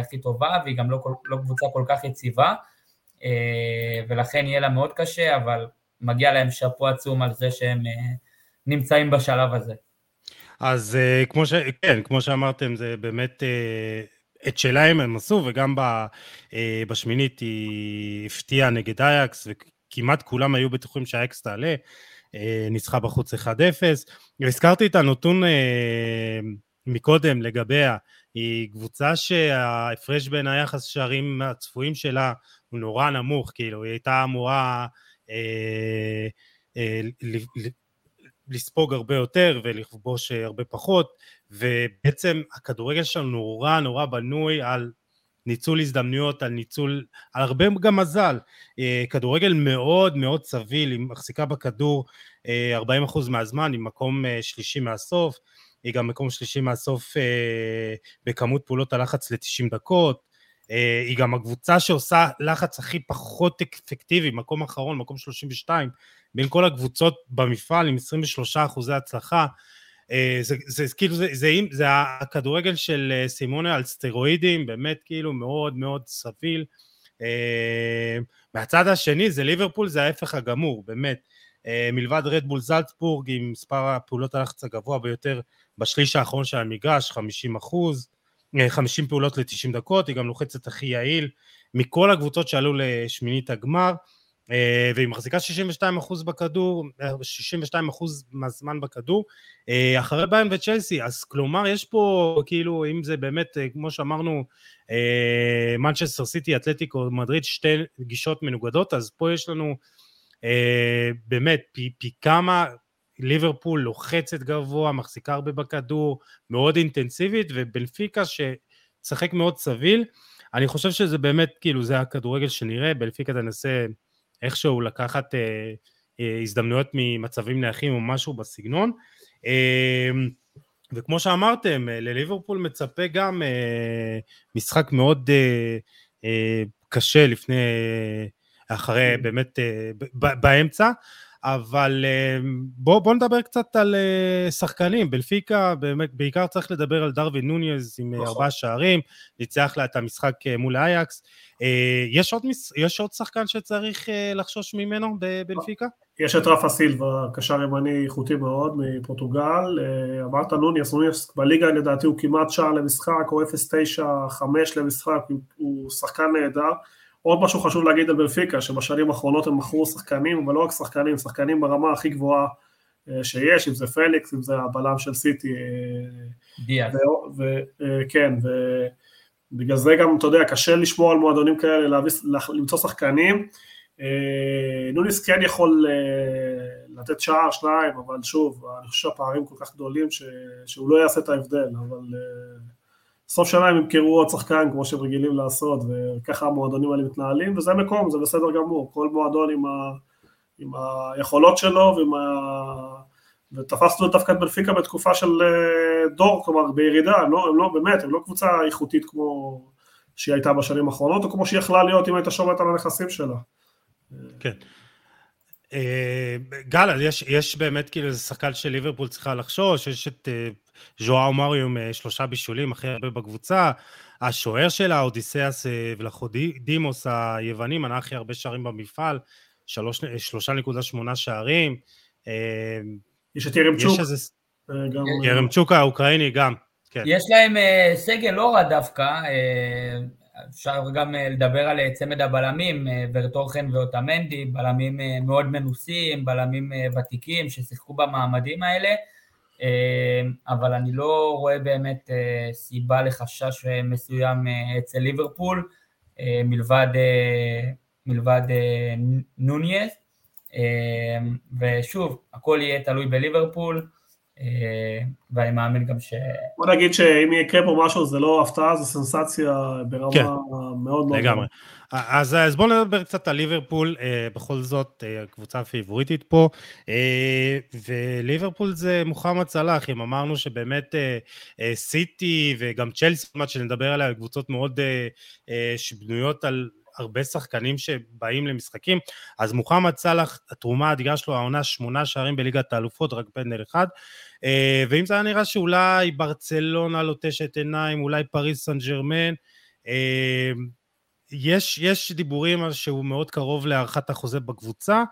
הכי טובה והיא גם לא, לא קבוצה כל כך יציבה, ולכן יהיה לה מאוד קשה, אבל מגיע להם שאפו עצום על זה שהם אה, נמצאים בשלב הזה. אז אה, כמו, ש... כן, כמו שאמרתם, זה באמת את שלהם הם עשו, וגם בשמינית היא הפתיעה נגד אייקס, וכמעט כולם היו בטוחים שהאקס תעלה, ניצחה בחוץ 1-0. והזכרתי את הנתון מקודם לגביה, היא קבוצה שההפרש בין היחס שערים הצפויים שלה הוא נורא נמוך, כאילו, היא הייתה אמורה אה, אה, לספוג הרבה יותר ולכבוש הרבה פחות, ובעצם הכדורגל שלנו נורא נורא בנוי על ניצול הזדמנויות, על ניצול, על הרבה גם מזל. אה, כדורגל מאוד מאוד סביל, היא מחזיקה בכדור 40% אה, מהזמן, היא מקום אה, שלישי מהסוף, היא גם מקום שלישי מהסוף בכמות פעולות הלחץ ל-90 דקות, אה, היא גם הקבוצה שעושה לחץ הכי פחות אפקטיבי, מקום אחרון, מקום 32, בין כל הקבוצות במפעל עם 23 אחוזי הצלחה. אה, זה, זה, זה כאילו, זה, זה, זה הכדורגל של אה, סימונה על סטרואידים, באמת כאילו מאוד מאוד סביל. מהצד השני זה ליברפול, זה ההפך הגמור, באמת. מלבד רדבול זלצבורג עם מספר הפעולות הלחץ הגבוה ביותר בשליש האחרון של המגרש, 50 אחוז. 50 פעולות ל-90 דקות, היא גם לוחצת הכי יעיל מכל הקבוצות שעלו לשמינית הגמר, אה, והיא מחזיקה 62% בכדור, 62% מהזמן בכדור, אה, אחרי ביין וצ'לסי, אז כלומר יש פה כאילו, אם זה באמת, אה, כמו שאמרנו, מנצ'סטר סיטי, אתלטיקו, מדריד, שתי גישות מנוגדות, אז פה יש לנו באמת פי, פי כמה ליברפול לוחצת גבוה, מחזיקה הרבה בכדור, מאוד אינטנסיבית, ובנפיקה שצחק מאוד סביל. אני חושב שזה באמת, כאילו, זה הכדורגל שנראה, בנפיקה תנסה איכשהו לקחת אה, אה, הזדמנויות ממצבים נייחים או משהו בסגנון. אה, וכמו שאמרתם, אה, לליברפול מצפה גם אה, משחק מאוד אה, אה, קשה לפני, אה, אחרי באמת אה, באמצע. אבל אמ, בואו בוא נדבר קצת על אה, שחקנים, בלפיקה באמת בעיקר צריך לדבר על דרווין נוניז עם אה, נכון. ארבעה שערים, ניצח לה את המשחק אה, מול אייקס. יש עוד, יש עוד שחקן שצריך לחשוש ממנו בבנפיקה? יש את רפה סילבה, קשר ימני איכותי מאוד מפורטוגל, אמרת נוניס, נוניס בליגה לדעתי הוא כמעט שער למשחק, או 0.95 למשחק, הוא שחקן נהדר. עוד משהו חשוב להגיד על בנפיקה, שבשנים האחרונות הם מכרו שחקנים, אבל לא רק שחקנים, שחקנים ברמה הכי גבוהה אה, שיש, אם זה פליקס, אם זה הבלם של סיטי. אה. וכן, אה, ובגלל זה גם, אתה יודע, קשה לשמור על מועדונים כאלה, להביא, למצוא שחקנים. נוניס כן יכול לתת שער, שניים, אבל שוב, אני חושב שהפערים כל כך גדולים ש... שהוא לא יעשה את ההבדל, אבל... סוף שנה הם ימכרו עוד שחקן כמו שהם רגילים לעשות, וככה המועדונים האלה מתנהלים, וזה מקום, זה בסדר גמור, כל מועדון עם, ה, עם היכולות שלו, ועם ה... ותפסנו דווקא את בנפיקה בתקופה של אה, דור, כלומר בירידה, הם לא, הם לא, באמת, הם לא קבוצה איכותית כמו שהיא הייתה בשנים האחרונות, או כמו שהיא יכלה להיות אם הייתה שומעת על הנכסים שלה. כן. אה, גל, יש, יש באמת כאילו איזה שחקן של ליברפול צריכה לחשוש, יש את אה, ז'ואאו מריו עם שלושה בישולים הכי הרבה בקבוצה, השוער שלה, אודיסיאס ולחודימוס היווני, מנה הכי הרבה שערים במפעל, 3.8 שערים. יש את ירם צ'וק. ירם צ'וק האוקראיני גם, כן. יש להם סגל לא רע דווקא, אפשר גם לדבר על צמד הבלמים, ורטורחן ואוטמנדי, בלמים מאוד מנוסים, בלמים ותיקים ששיחקו במעמדים האלה. אבל אני לא רואה באמת אה, סיבה לחשש מסוים אה, אצל ליברפול, אה, מלבד, מלבד נוניאז, אמ, ושוב, הכל יהיה תלוי בליברפול, ואני מאמין גם ש... בוא נגיד שאם יקרה פה משהו זה לא הפתעה, זה סנסציה ברמה כן, מאוד מאוד... לגמרי. אז, אז בואו נדבר קצת על ליברפול, אה, בכל זאת אה, הקבוצה הפיבוריטית פה, אה, וליברפול זה מוחמד סלאח, אם אמרנו שבאמת אה, אה, סיטי וגם צ'לסי, מה שנדבר עליה, קבוצות מאוד אה, אה, שבנויות על הרבה שחקנים שבאים למשחקים, אז מוחמד סאלח, התרומה האדירה שלו, העונה שמונה שערים בליגת האלופות, רק פנדל אחד, אה, ואם זה היה נראה שאולי ברצלונה לוטשת עיניים, אולי פריס סן ג'רמן, אה, יש, יש דיבורים על שהוא מאוד קרוב להארכת החוזה בקבוצה.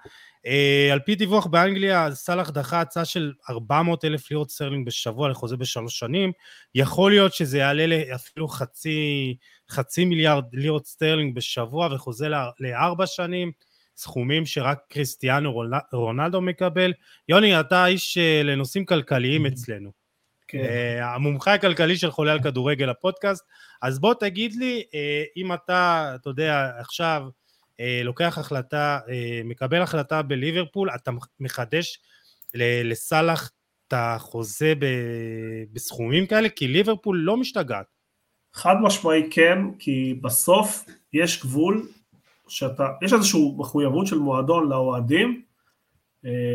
אה, על פי דיווח באנגליה, סאלח דחה הצעה של 400 אלף לירות סטרלינג בשבוע לחוזה בשלוש שנים. יכול להיות שזה יעלה אפילו חצי, חצי מיליארד לירות סטרלינג בשבוע וחוזה לארבע שנים, סכומים שרק קריסטיאנו רונלדו מקבל. יוני, אתה איש אה, לנושאים כלכליים אצלנו. כן. אה, המומחה הכלכלי של חולה על כדורגל הפודקאסט. אז בוא תגיד לי, אה, אם אתה, אתה יודע, עכשיו אה, לוקח החלטה, אה, מקבל החלטה בליברפול, אתה מחדש לסאלח את החוזה בסכומים כאלה? כי ליברפול לא משתגעת. חד משמעי כן, כי בסוף יש גבול שאתה, יש איזושהי מחויבות של מועדון לאוהדים,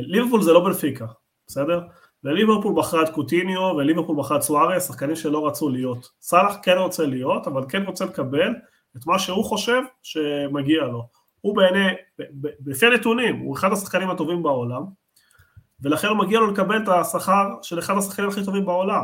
ליברפול זה לא בנפיקה, בסדר? וליברפול בחרה את קוטיניו וליברפול בחרה את סוארס, שחקנים שלא רצו להיות. סאלח כן רוצה להיות, אבל כן רוצה לקבל את מה שהוא חושב שמגיע לו. הוא בעיני, לפי הנתונים, הוא אחד השחקנים הטובים בעולם, ולכן הוא מגיע לו לקבל את השכר של אחד השחקנים הכי טובים בעולם.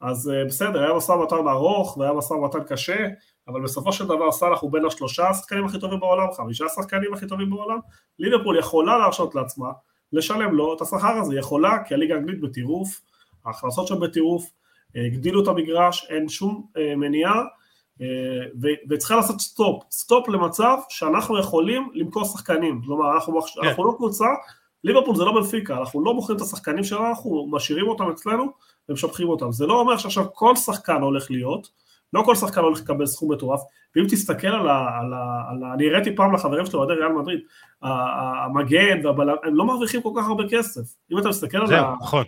אז אה, בסדר, היה משא ומתן ארוך והיה משא ומתן קשה, אבל בסופו של דבר סאלח הוא בין השלושה השחקנים הכי טובים בעולם, חמישה השחקנים הכי טובים בעולם, ליברפול יכולה להרשות לעצמה לשלם לו את השכר הזה, יכולה, כי הליגה האנגלית בטירוף, ההכנסות שם בטירוף, הגדילו את המגרש, אין שום אה, מניעה, אה, וצריכה לעשות stop, stop למצב שאנחנו יכולים למכור שחקנים, כלומר אנחנו, כן. אנחנו לא קבוצה, ליברפול זה לא בנפיקה, אנחנו לא מוכרים את השחקנים שלנו, אנחנו משאירים אותם אצלנו ומשבחים אותם, זה לא אומר שעכשיו כל שחקן הולך להיות, לא כל שחקן הולך לקבל סכום מטורף, ואם תסתכל על ה... על ה, על ה אני הראיתי פעם לחברים שלו, אוהדי ריאל מדריד, המגן והבלם, הם לא מרוויחים כל כך הרבה כסף. אם אתה מסתכל על ה... נכון.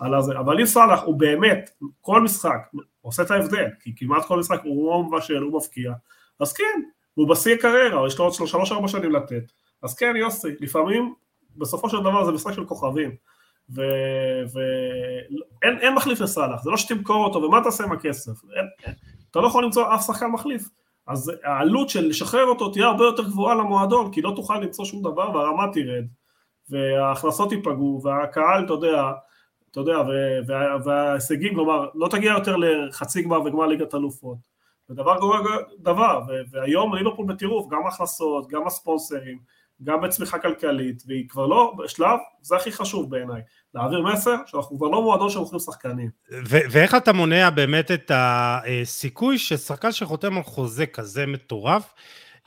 על הזה, אבל אם סאלח הוא באמת, כל משחק, עושה את ההבדל, כי כמעט כל משחק הוא מבשל, הוא מפקיע, אז כן, הוא בשיא קריירה, יש לו עוד שלוש ארבע שנים לתת, אז כן יוסי, לפעמים, בסופו של דבר זה משחק של כוכבים, ואין מחליף לסאלח, זה לא שתמכור אותו, ומה תעשה עם הכסף? אין, אין. אתה לא יכול למצוא אף שחקן מחליף. אז העלות של לשחרר אותו תהיה הרבה יותר גבוהה למועדון, כי לא תוכל למצוא שום דבר והרמה תרד, וההכנסות ייפגעו, והקהל, אתה יודע, אתה יודע, וה, וההישגים, כלומר, לא תגיע יותר לחצי גמר וגמר ליגת אלופות. ודבר גורם דבר, והיום ליברפול בטירוף, גם הכנסות, גם הספונסרים, גם בצמיחה כלכלית, והיא כבר לא בשלב, זה הכי חשוב בעיניי, להעביר מסר שאנחנו כבר לא מועדון שמוכרים שחקנים. ואיך אתה מונע באמת את הסיכוי ששחקן שחותם על חוזה כזה מטורף,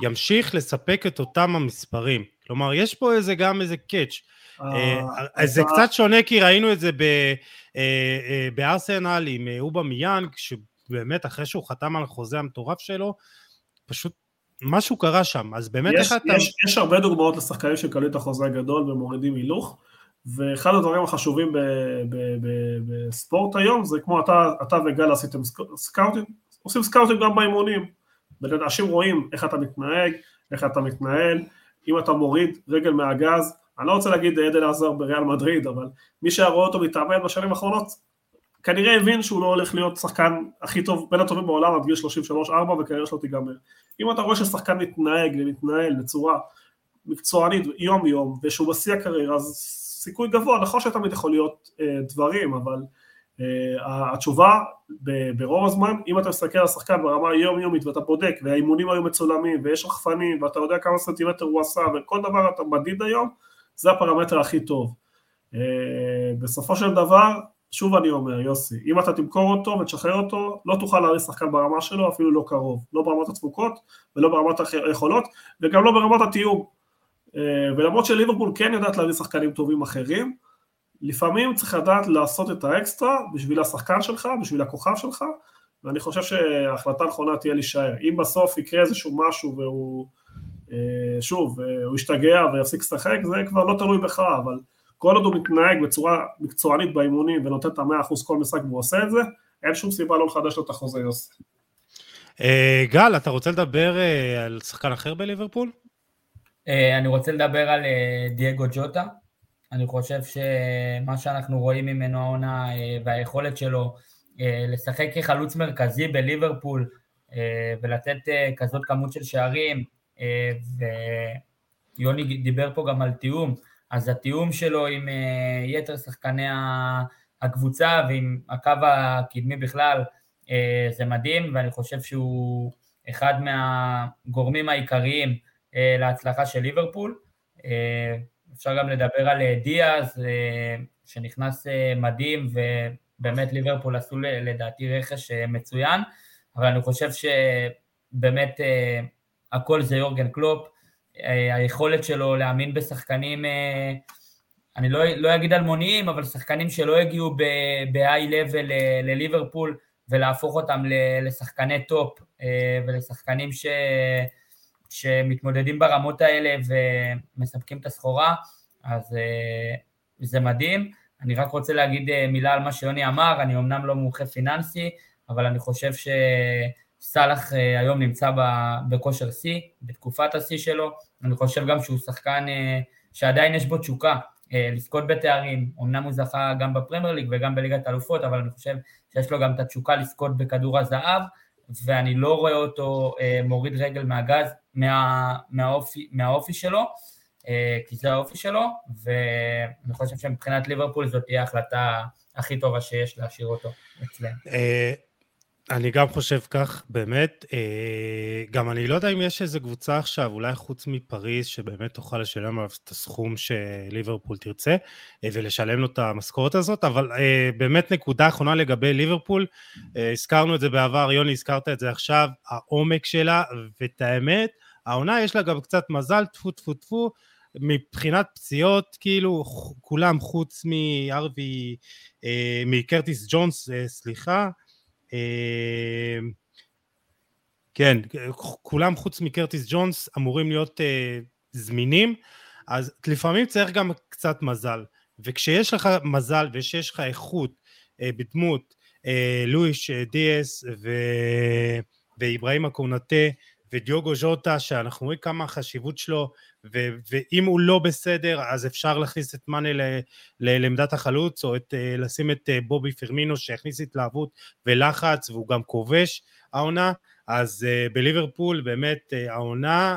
ימשיך לספק את אותם המספרים? כלומר, יש פה איזה גם איזה קאץ'. אה, אה, זה קצת שונה כי ראינו את זה אה, בארסנל עם אובה מיאנג, שבאמת אחרי שהוא חתם על החוזה המטורף שלו, פשוט משהו קרה שם, אז באמת יש, איך אתה... יש, יש הרבה דוגמאות לשחקנים שמקבלים את החוזה הגדול ומורידים הילוך, ואחד הדברים החשובים בספורט היום זה כמו אתה, אתה וגל עשיתם סקאוטינג, עושים סקאוטינג גם באימונים, אנשים רואים איך אתה מתנהג, איך אתה מתנהל, אם אתה מוריד רגל מהגז, אני לא רוצה להגיד עדן עזר בריאל מדריד, אבל מי שהיה רואה אותו מתאמן בשנים האחרונות, כנראה הבין שהוא לא הולך להיות שחקן הכי טוב, בין הטובים בעולם עד גיל 33-4 וכנראה שלא תיגמר. אם אתה רואה ששחקן מתנהג ומתנהל בצורה מקצוענית יום יום ושהוא בשיא הקריירה אז סיכוי גבוה, נכון שתמיד יכול להיות אה, דברים אבל התשובה ברוב הזמן, אם אתה מסתכל על השחקן ברמה היומיומית ואתה בודק והאימונים היו מצולמים ויש רחפנים ואתה יודע כמה סנטימטר הוא עשה וכל דבר אתה מדיד היום, זה הפרמטר הכי טוב. בסופו של דבר, שוב אני אומר, יוסי, אם אתה תמכור אותו ותשחרר אותו, לא תוכל להריץ שחקן ברמה שלו, אפילו לא קרוב, לא ברמת התפוקות ולא ברמת היכולות וגם לא ברמת התיוג. ולמרות שליברפול כן יודעת להביא שחקנים טובים אחרים, לפעמים צריך לדעת לעשות את האקסטרה בשביל השחקן שלך, בשביל הכוכב שלך, ואני חושב שההחלטה הנכונה תהיה להישאר. אם בסוף יקרה איזשהו משהו והוא, שוב, הוא ישתגע ויפסיק לשחק, זה כבר לא תלוי בך, אבל כל עוד הוא מתנהג בצורה מקצוענית באימונים ונותן את המאה אחוז כל משחק והוא עושה את זה, אין שום סיבה לא לחדש לו את החוזה יוסי. גל, אתה רוצה לדבר על שחקן אחר בליברפול? אני רוצה לדבר על דייגו ג'וטה. אני חושב שמה שאנחנו רואים ממנו העונה והיכולת שלו לשחק כחלוץ מרכזי בליברפול ולתת כזאת כמות של שערים, ויוני דיבר פה גם על תיאום, אז התיאום שלו עם יתר שחקני הקבוצה ועם הקו הקדמי בכלל זה מדהים, ואני חושב שהוא אחד מהגורמים העיקריים להצלחה של ליברפול. אפשר גם לדבר על דיאז, שנכנס מדהים, ובאמת ליברפול עשו לדעתי רכש מצוין, אבל אני חושב שבאמת הכל זה יורגן קלופ, היכולת שלו להאמין בשחקנים, אני לא, לא אגיד אלמוניים, אבל שחקנים שלא הגיעו ב-high level לליברפול, ולהפוך אותם לשחקני טופ, ולשחקנים ש... שמתמודדים ברמות האלה ומספקים את הסחורה, אז זה מדהים. אני רק רוצה להגיד מילה על מה שיוני אמר, אני אמנם לא מומחה פיננסי, אבל אני חושב שסאלח היום נמצא בכושר שיא, בתקופת השיא שלו, אני חושב גם שהוא שחקן שעדיין יש בו תשוקה לזכות בתארים, אמנם הוא זכה גם בפרמייר ליג וגם בליגת אלופות, אבל אני חושב שיש לו גם את התשוקה לזכות בכדור הזהב, ואני לא רואה אותו מוריד רגל מהגז, מה, מהאופי, מהאופי שלו, כי זה האופי שלו, ואני חושב שמבחינת ליברפול זאת תהיה ההחלטה הכי טובה שיש להשאיר אותו אצלנו. אני גם חושב כך, באמת. גם אני לא יודע אם יש איזה קבוצה עכשיו, אולי חוץ מפריז, שבאמת תוכל לשלם עליו את הסכום שליברפול תרצה, ולשלם לו את המשכורת הזאת, אבל באמת נקודה אחרונה לגבי ליברפול, הזכרנו את זה בעבר, יוני, הזכרת את זה עכשיו, העומק שלה, ואת האמת, העונה יש לה גם קצת מזל, טפו טפו טפו, מבחינת פציעות, כאילו, כולם חוץ מארווי, מקרטיס ג'ונס, סליחה, כן, כולם חוץ מקרטיס ג'ונס אמורים להיות uh, זמינים, אז לפעמים צריך גם קצת מזל, וכשיש לך מזל ושיש לך איכות uh, בדמות לואיש דיאס ו... ואיברהים הקונטה ודיוגו ז'וטה, שאנחנו רואים כמה החשיבות שלו, ו- ואם הוא לא בסדר, אז אפשר להכניס את מאנה ל- ל- לעמדת החלוץ, או את, לשים את בובי פרמינו שיכניס התלהבות ולחץ, והוא גם כובש העונה, אז uh, בליברפול באמת העונה,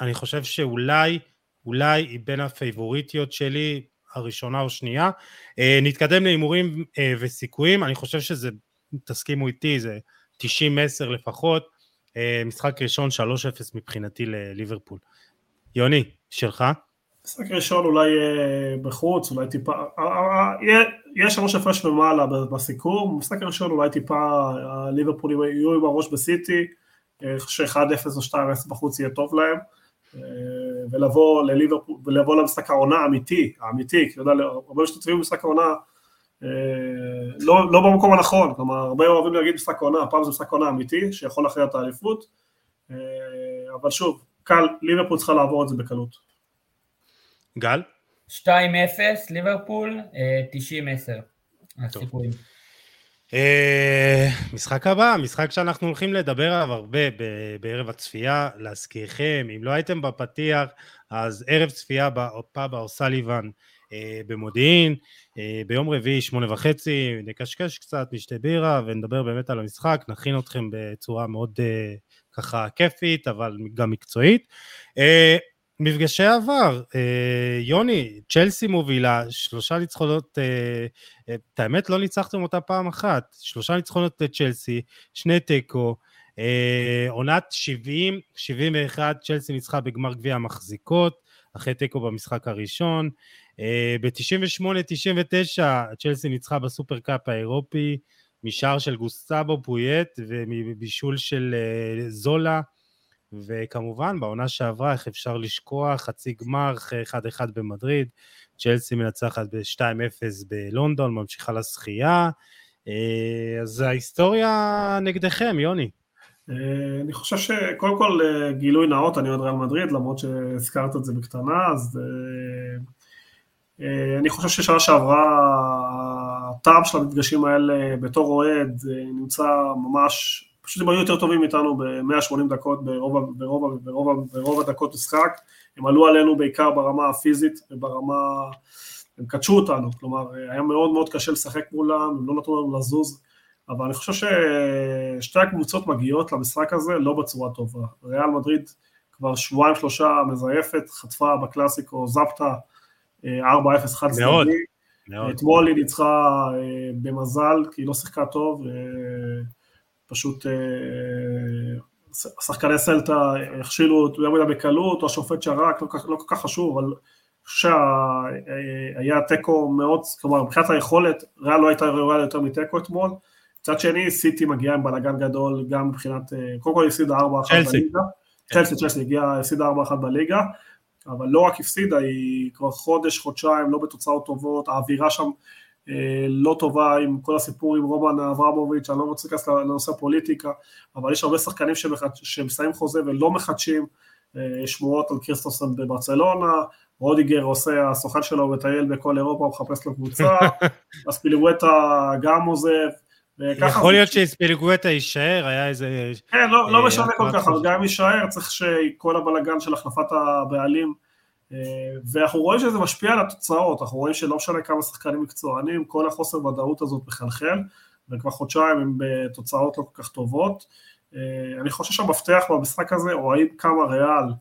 אני חושב שאולי, אולי היא בין הפייבוריטיות שלי, הראשונה או שנייה. נתקדם להימורים וסיכויים, אני חושב שזה, תסכימו איתי, זה 90-10 לפחות. משחק ראשון 3-0 מבחינתי לליברפול. יוני, שלך? משחק ראשון אולי בחוץ, אולי טיפה, יש שלוש הפרש ומעלה בסיכום, משחק ראשון אולי טיפה ליברפול יהיו עם הראש בסיטי, ש-1-0 או 2-0 בחוץ יהיה טוב להם, ולבוא לליברפול, ולבוא למשחק העונה האמיתי, האמיתי, כי אתה יודע, הרבה משתתפים במשחק העונה לא, לא במקום הנכון, כלומר הרבה אוהבים להגיד משחק עונה, הפעם זה משחק עונה אמיתי שיכול להכריע את האליפות, אבל שוב, קל, ליברפול צריכה לעבור את זה בקלות. גל? 2-0 ליברפול, 90-10 הסיכויים. משחק הבא, משחק שאנחנו הולכים לדבר עליו הרבה בערב הצפייה, להזכירכם, אם לא הייתם בפתיח, אז ערב צפייה בפאב האוסליבן במודיעין, ביום רביעי שמונה וחצי, נקשקש קצת, נשתה בירה ונדבר באמת על המשחק, נכין אתכם בצורה מאוד ככה כיפית, אבל גם מקצועית. מפגשי עבר, אה, יוני, צ'לסי מובילה, שלושה ניצחונות, אה, אה, את האמת לא ניצחתם אותה פעם אחת, שלושה ניצחונות לצ'לסי, שני תיקו, אה, עונת 70, 71, צ'לסי ניצחה בגמר גביע המחזיקות, אחרי תיקו במשחק הראשון, אה, ב-98-99 צ'לסי ניצחה בסופר קאפ האירופי, משער של גוסטבו פויט ומבישול של אה, זולה, וכמובן בעונה שעברה, איך אפשר לשכוח, חצי גמר אחרי 1-1 במדריד, צ'לסי מנצחת ב-2-0 בלונדון, ממשיכה לשחייה, אה, אז ההיסטוריה נגדכם, יוני. אה, אני חושב שקודם כל גילוי נאות, אני אוהד ריאל מדריד, למרות שהזכרת את זה בקטנה, אז אני חושב ששנה שעברה הטעם של המפגשים האלה בתור אוהד נמצא ממש פשוט הם היו יותר טובים מאיתנו ב-180 דקות ברוב, ברוב, ברוב, ברוב הדקות משחק, הם עלו עלינו בעיקר ברמה הפיזית וברמה, הם קדשו אותנו, כלומר היה מאוד מאוד קשה לשחק מולם, הם לא נתנו לנו לזוז, אבל אני חושב ששתי הקבוצות מגיעות למשחק הזה לא בצורה טובה, ריאל מדריד כבר שבועיים שלושה מזייפת, חטפה בקלאסיקו זפטה 4-0 חד צדדי, אתמול היא ניצחה אה, במזל כי היא לא שיחקה טוב, פשוט אה, שחקני סלטה הכשילו יותר מדי בקלות, או השופט שרק, לא, לא כל כך חשוב, אבל שהיה תיקו מאוד, כלומר מבחינת היכולת, ריאל לא הייתה ראויה יותר מתיקו אתמול, מצד שני סיטי מגיעה עם בלאגן גדול גם מבחינת, אה, קודם כל הפסידה 4-1 בליגה, צ'לסי, צ'לסי הגיעה, הפסידה 4-1 בליגה, אבל לא רק הפסידה, היא כבר חודש, חודשיים, לא בתוצאות טובות, האווירה שם אה, לא טובה עם כל הסיפור עם רומן אברמוביץ', אני לא רוצה להיכנס לנושא הפוליטיקה, אבל יש הרבה שחקנים שמסיימים חוזה ולא מחדשים, אה, שמועות על קריסטוסון בברצלונה, רודיגר עושה, הסוכן שלו מטייל בכל אירופה, הוא מחפש לו קבוצה, אז פילגואטה גם עוזב, יכול להיות שספילגואטה יישאר, היה איזה... כן, לא, לא אה, משנה כל כך, אבל גם יישאר צריך שכל הבלאגן של החלפת הבעלים אה, ואנחנו רואים שזה משפיע על התוצאות, אנחנו רואים שלא משנה כמה שחקנים מקצוענים, כל החוסר ודאות הזאת מחלחל, וכבר חודשיים הם בתוצאות לא כל כך טובות. אה, אני חושב שהמפתח במשחק הזה, או האם כמה ריאל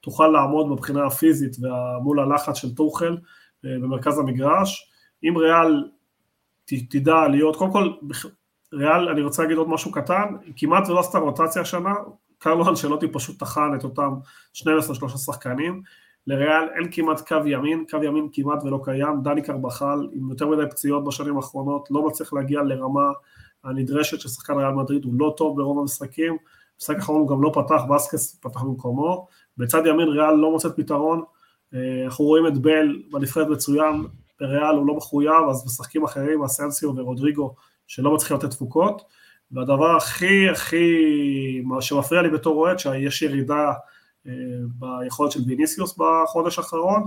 תוכל לעמוד מבחינה הפיזית מול הלחץ של טוחל במרכז המגרש. אם ריאל תדע להיות, קודם כל, ריאל, אני רוצה להגיד עוד משהו קטן, כמעט ולא עשתה רוטציה השנה, קרלו אנשלוטי פשוט טחן את אותם 12-13 שחקנים, לריאל אין כמעט קו ימין, קו ימין כמעט ולא קיים, דני קרבחל עם יותר מדי פציעות בשנים האחרונות, לא מצליח להגיע לרמה הנדרשת של שחקן ריאל מדריד, הוא לא טוב ברוב המשחקים, במשחק האחרון הוא גם לא פתח, בסקס פתח במקומו, בצד ימין ריאל לא מוצאת פתרון, אה, אנחנו רואים את בל בנפרד מצוין, בריאל הוא לא מחויב, אז משחקים אחרים, אסנסיו ורודריגו, שלא מצליחים לתת תפוקות, והדבר הכי הכי, מה שמפריע לי בתור אוהד, שיש ירידה ביכולת של ויניסיוס בחודש האחרון.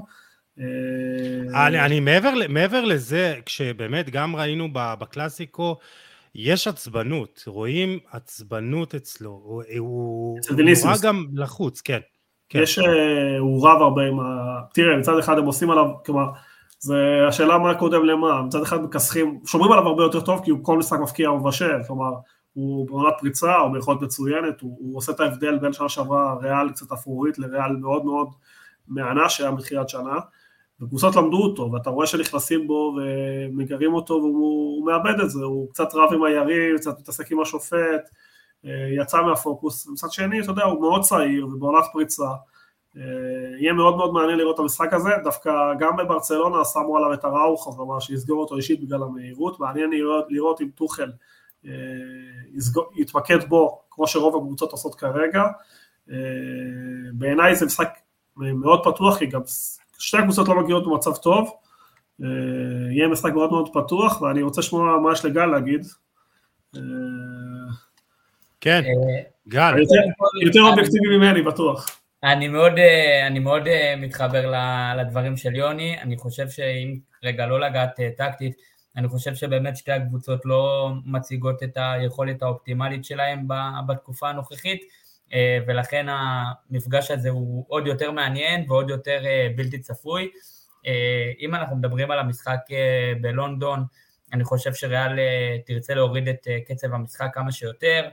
אני, אני מעבר, מעבר לזה, כשבאמת גם ראינו בקלאסיקו, יש עצבנות, רואים עצבנות אצלו, הוא, הוא, הוא נורא גם לחוץ, כן. כן. יש, אה, הוא רב הרבה עם ה... תראה, מצד אחד הם עושים עליו, כלומר, זה השאלה מה קודם למה, מצד אחד מכסחים, שומרים עליו הרבה יותר טוב כי הוא כל משחק מפקיע ומבשל, כלומר, הוא בעונת פריצה, הוא ביכולת מצוינת, הוא, הוא עושה את ההבדל בין שנה שעברה ריאל קצת אפרורית לריאל מאוד מאוד מהנה שהיה מתחילת שנה, וקבוצות למדו אותו, ואתה רואה שנכנסים בו ומגרים אותו והוא מאבד את זה, הוא קצת רב עם היריב, קצת מתעסק עם השופט, אה, יצא מהפוקוס, מצד שני, אתה יודע, הוא מאוד צעיר ובעונת פריצה, יהיה מאוד מאוד מעניין לראות את המשחק הזה, דווקא גם בברצלונה שמו עליו את הראוך, כלומר שיסגור אותו אישית בגלל המהירות, מעניין לראות, לראות אם טוחל אה, יתמקד בו כמו שרוב הקבוצות עושות כרגע. אה, בעיניי זה משחק מאוד פתוח, כי גם שתי הקבוצות לא מגיעות במצב טוב. אה, יהיה משחק מאוד מאוד פתוח, ואני רוצה לשמוע מה יש לגל להגיד. כן, גל. יותר אובייקטיבי ממני, בטוח. אני מאוד, אני מאוד מתחבר לדברים של יוני, אני חושב שאם רגע לא לגעת טקטית, אני חושב שבאמת שתי הקבוצות לא מציגות את היכולת האופטימלית שלהם בתקופה הנוכחית, אה, ולכן המפגש הזה הוא עוד יותר מעניין ועוד יותר אה, בלתי צפוי. אה, אם אנחנו מדברים על המשחק בלונדון, אני חושב שריאל תרצה להוריד את קצב המשחק כמה שיותר.